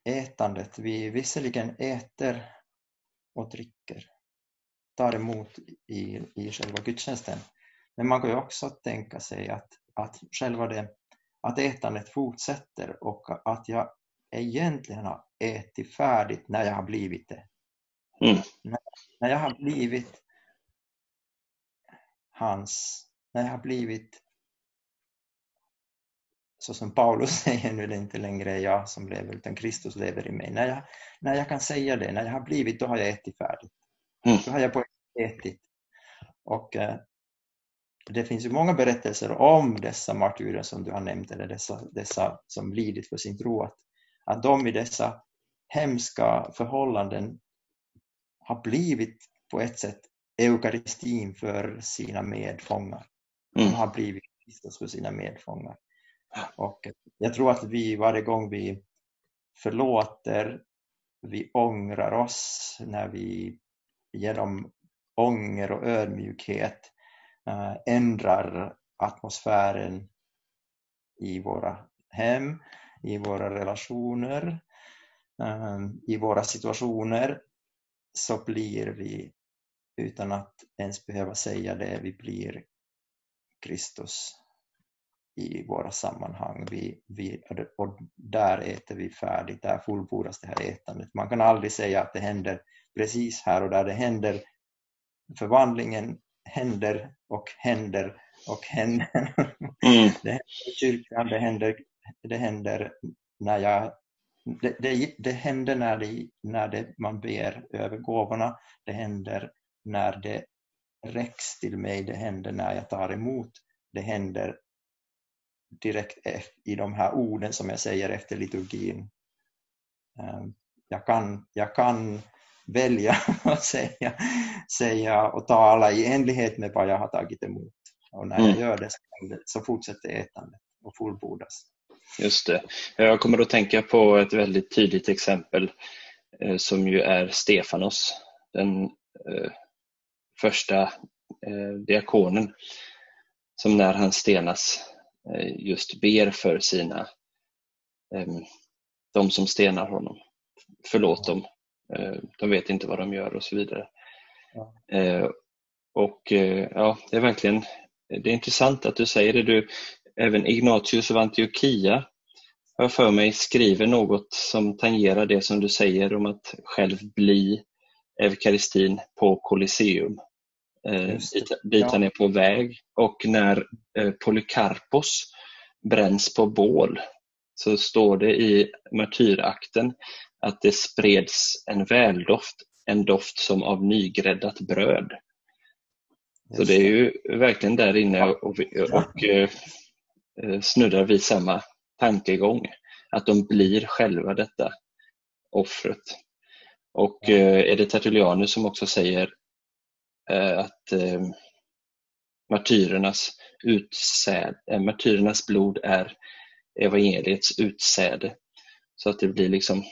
ätandet, vi visserligen äter och dricker, tar emot i, i själva gudstjänsten, men man kan ju också tänka sig att, att själva det, att ätandet fortsätter och att jag egentligen har ätit färdigt när jag har blivit det. Mm. När, när jag har blivit hans, när jag har blivit så som Paulus säger, nu är det inte längre jag som lever utan Kristus lever i mig. När jag, när jag kan säga det, när jag har blivit, då har jag ätit färdigt. Mm. Då har jag på ätit. Och eh, det finns ju många berättelser om dessa martyrer som du har nämnt, eller dessa, dessa som lidit för sin tro, att att de i dessa hemska förhållanden har blivit på ett sätt eukaristin för sina medfångar. De mm. har blivit Kristus för sina medfångar. Och jag tror att vi varje gång vi förlåter vi ångrar oss, när vi genom ånger och ödmjukhet äh, ändrar atmosfären i våra hem, i våra relationer, äh, i våra situationer, så blir vi, utan att ens behöva säga det, vi blir Kristus i våra sammanhang. Vi, vi, och där äter vi färdigt, där fullbordas det här ätandet. Man kan aldrig säga att det händer precis här och där. Det händer, förvandlingen händer och händer och händer. Mm. Det händer i kyrkan, det händer, det händer när jag det, det, det händer när, det, när det, man ber över gåvorna, det händer när det räcks till mig, det händer när jag tar emot, det händer direkt i de här orden som jag säger efter liturgin. Ehm, jag kan, jag kan välja att säga, säga och tala i enlighet med vad jag har tagit emot. Och när jag mm. gör det så fortsätter ätandet och fullbordas. Just det. Jag kommer att tänka på ett väldigt tydligt exempel eh, som ju är Stefanos, den eh, första eh, diakonen som när han stenas just ber för sina, de som stenar honom. Förlåt dem, de vet inte vad de gör och så vidare. Ja. Och ja, det är verkligen det är intressant att du säger det. Du, även Ignatius av Antiochia har för mig skriver något som tangerar det som du säger om att själv bli eukaristin på Colosseum eh, dit, han är på väg. Och när eh, Polycarpos bränns på bål så står det i martyrakten att det spreds en väldoft, en doft som av nygräddat bröd. Så det är ju verkligen där inne och, och, och eh, eh, snuddar vid samma tankegång. Att de blir själva detta offret. Och eh, är det Tertullianus som också säger Eh, att eh, martyrernas, utsäd, eh, martyrernas blod är evangeliets utsäde. Så att det blir liksom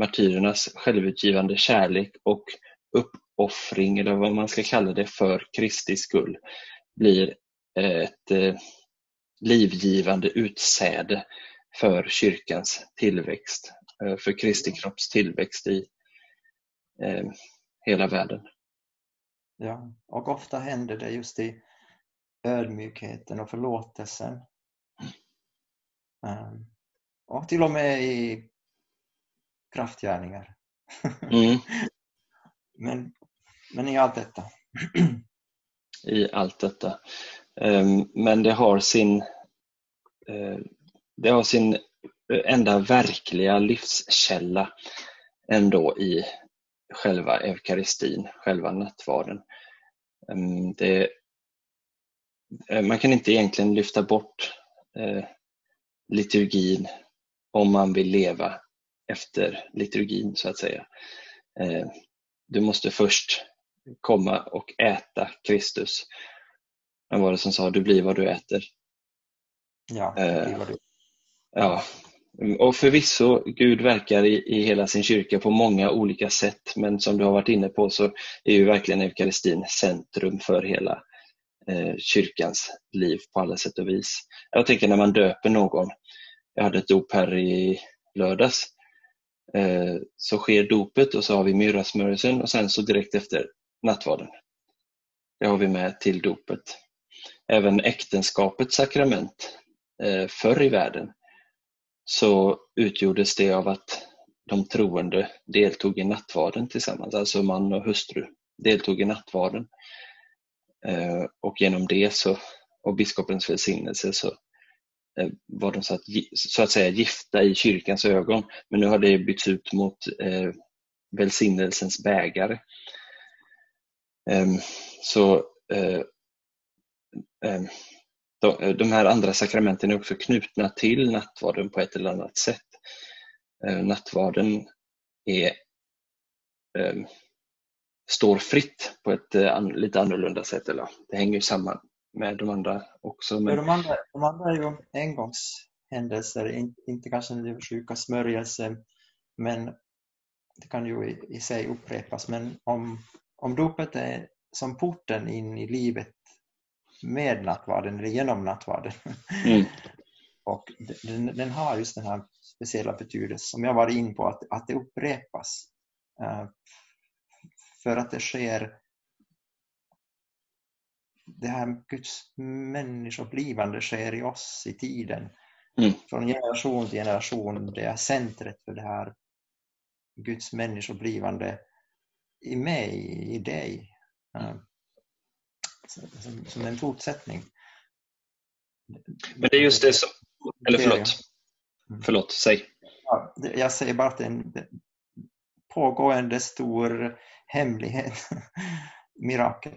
martyrernas självutgivande kärlek och uppoffring, eller vad man ska kalla det, för Kristi skull blir ett livgivande utsäde för kyrkans tillväxt, för Kristi kropps tillväxt i hela världen. Ja, och ofta händer det just i ödmjukheten och förlåtelsen. Um, och till och med i kraftgärningar. Mm. men, men i allt detta. I allt detta. Um, men det har sin Eh, det har sin eh, enda verkliga livskälla ändå i själva eukaristin, själva nattvarden. Mm, det, eh, man kan inte egentligen lyfta bort liturgin om man vill leva efter liturgin så att säga. Du måste först komma och äta Kristus. Vem var det som sa du blir vad du äter? Ja, det blir vad du... Ja, och förvisso, Gud verkar i, i hela sin kyrka på många olika sätt, men som du har varit inne på så är ju verkligen eukaristin centrum för hela eh, kyrkans liv på alla sätt och vis. Jag tänker när man döper någon, jag hade ett dop här i lördags, eh, så sker dopet och så har vi myrrasmörelsen och sen så direkt efter nattvarden. Det har vi med till dopet. Även äktenskapets sakrament eh, Eh, förr i världen så utgjordes det av att de troende deltog i nattvarden tillsammans, alltså man och hustru deltog i nattvarden. Eh, och genom det så, och biskopens välsignelse så eh, var de så att, så att säga gifta i kyrkans ögon. Men nu har det bytts ut mot eh, välsignelsens bägare. Ehm, så eh, ehm, de, de här andra sakramenten är också knutna till nattvarden på ett eller annat sätt. Eh, nattvarden är, eh, står fritt på ett eh, lite annorlunda sätt. Eller, det hänger ju samman med de andra också. Men... De, andra, de andra är ju engångshändelser, inte kanske den sjuka smörjelse, men det kan ju i, i sig upprepas, men om, om dopet är som porten in i livet med nattvarden eller genom nattvarden. Mm. och den, den, har just den här speciella betydelsen som jag var in på, att, att det upprepas. Uh, för att det sker det här Guds människoblivande sker i oss i tiden. Mm. Från generation till generation, det är centret för det här Guds människoblivande i mig, i dig. Mm. Som, som, en fortsättning. Men det är just det som... Eller förlåt. Mm. Förlåt, säg. Ja, jag säger bara att det är en pågående stor hemlighet, mirakel.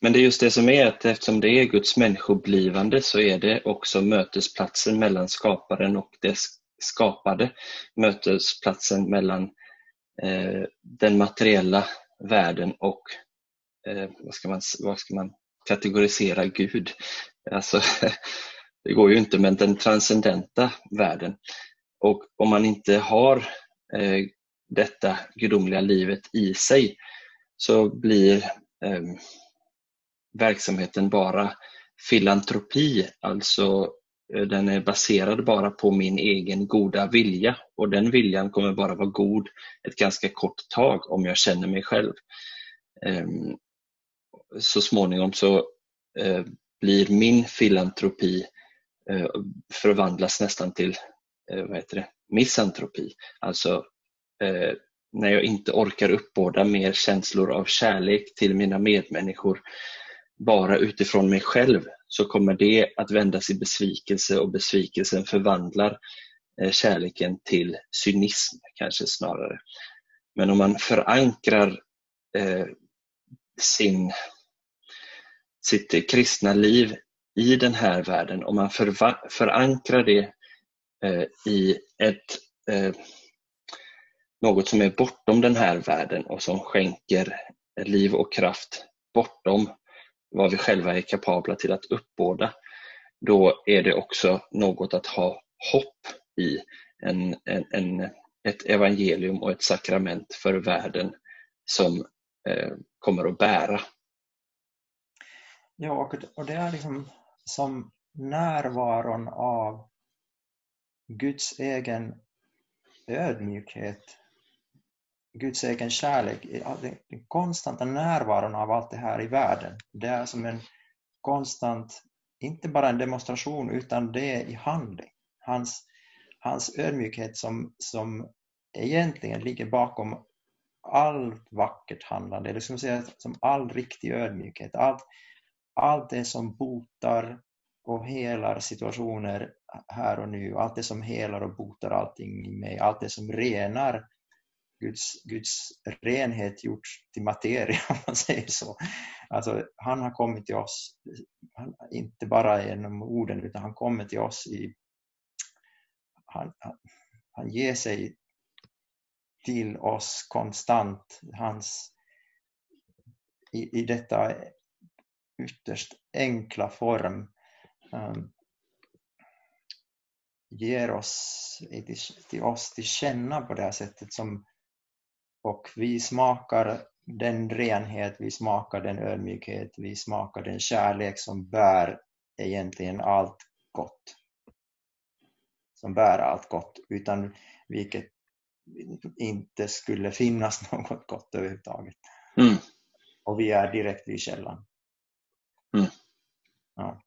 Men det är just det som är att eftersom det är Guds människoblivande så är det också mötesplatsen mellan skaparen och det skapade. Mötesplatsen mellan eh, den materiella världen och eh, vad, ska man, vad ska man kategorisera Gud? Alltså, det går ju inte, men den transcendenta världen. Och om man inte har eh, detta gudomliga livet i sig så blir eh, verksamheten bara filantropi, alltså eh, den är baserad bara på min egen goda vilja och den viljan kommer bara vara god ett ganska kort tag om jag känner mig själv. Ehm, så småningom så eh, blir min filantropi eh, förvandlas nästan till eh, vad heter det, misantropi, alltså eh, när jag inte orkar uppbåda mer känslor av kärlek till mina medmänniskor bara utifrån mig själv så kommer det att vändas i besvikelse och besvikelsen förvandlar eh, kärleken till cynism kanske snarare. Men om man förankrar eh, sin, sitt kristna liv i den här världen, om man förankrar det eh, i ett, eh, något som är bortom den här världen och som skänker liv och kraft bortom vad vi själva är kapabla till att uppbåda, då är det också något att ha hopp i en, en, en, ett evangelium och ett sakrament för världen som eh, kommer att bära. Ja, och det är liksom som närvaron av Guds egen ödmjukhet Guds egen kärlek, den konstanta närvaron av allt det här i världen. Det är som en konstant, inte bara en demonstration, utan det är i handling. Hans, hans ödmjukhet som, som egentligen ligger bakom allt vackert handlande, eller som, liksom säga, som all riktig ödmjukhet. Allt, allt det som botar och helar situationer här och nu, allt det som helar och botar allting i mig, allt det som renar Guds, Guds renhet gjorts till materia, om man säger så. Alltså, han har kommit till oss, inte bara genom orden, utan han kommer till oss i... Han, han, han ger sig till oss konstant. Hans, i, i detta ytterst enkla form um, ger oss till, till oss till känna på det här sättet som och vi smakar den renhet, vi smakar den ödmjukhet, vi smakar den kärlek som bär egentligen allt gott. Som bär allt gott, utan vilket inte skulle finnas något gott överhuvudtaget. Mm. Och vi är direkt vid källan. Mm. Ja.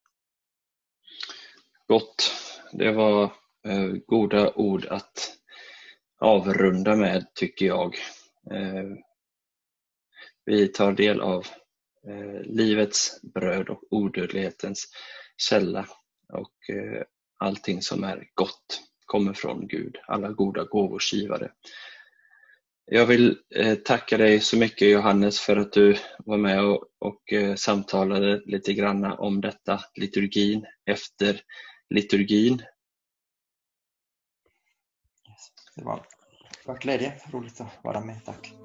Gott. Det var eh, goda ord att avrunda med, tycker jag. Eh, vi tar del av eh, livets bröd och odödlighetens källa och eh, allting som är gott kommer från Gud, alla goda gåvors givare. Jag vill eh, tacka dig så mycket Johannes för att du var med och, och eh, samtalade lite grann om detta, liturgin efter liturgin. Yes, det var en glädje. Roligt att vara med. Tack.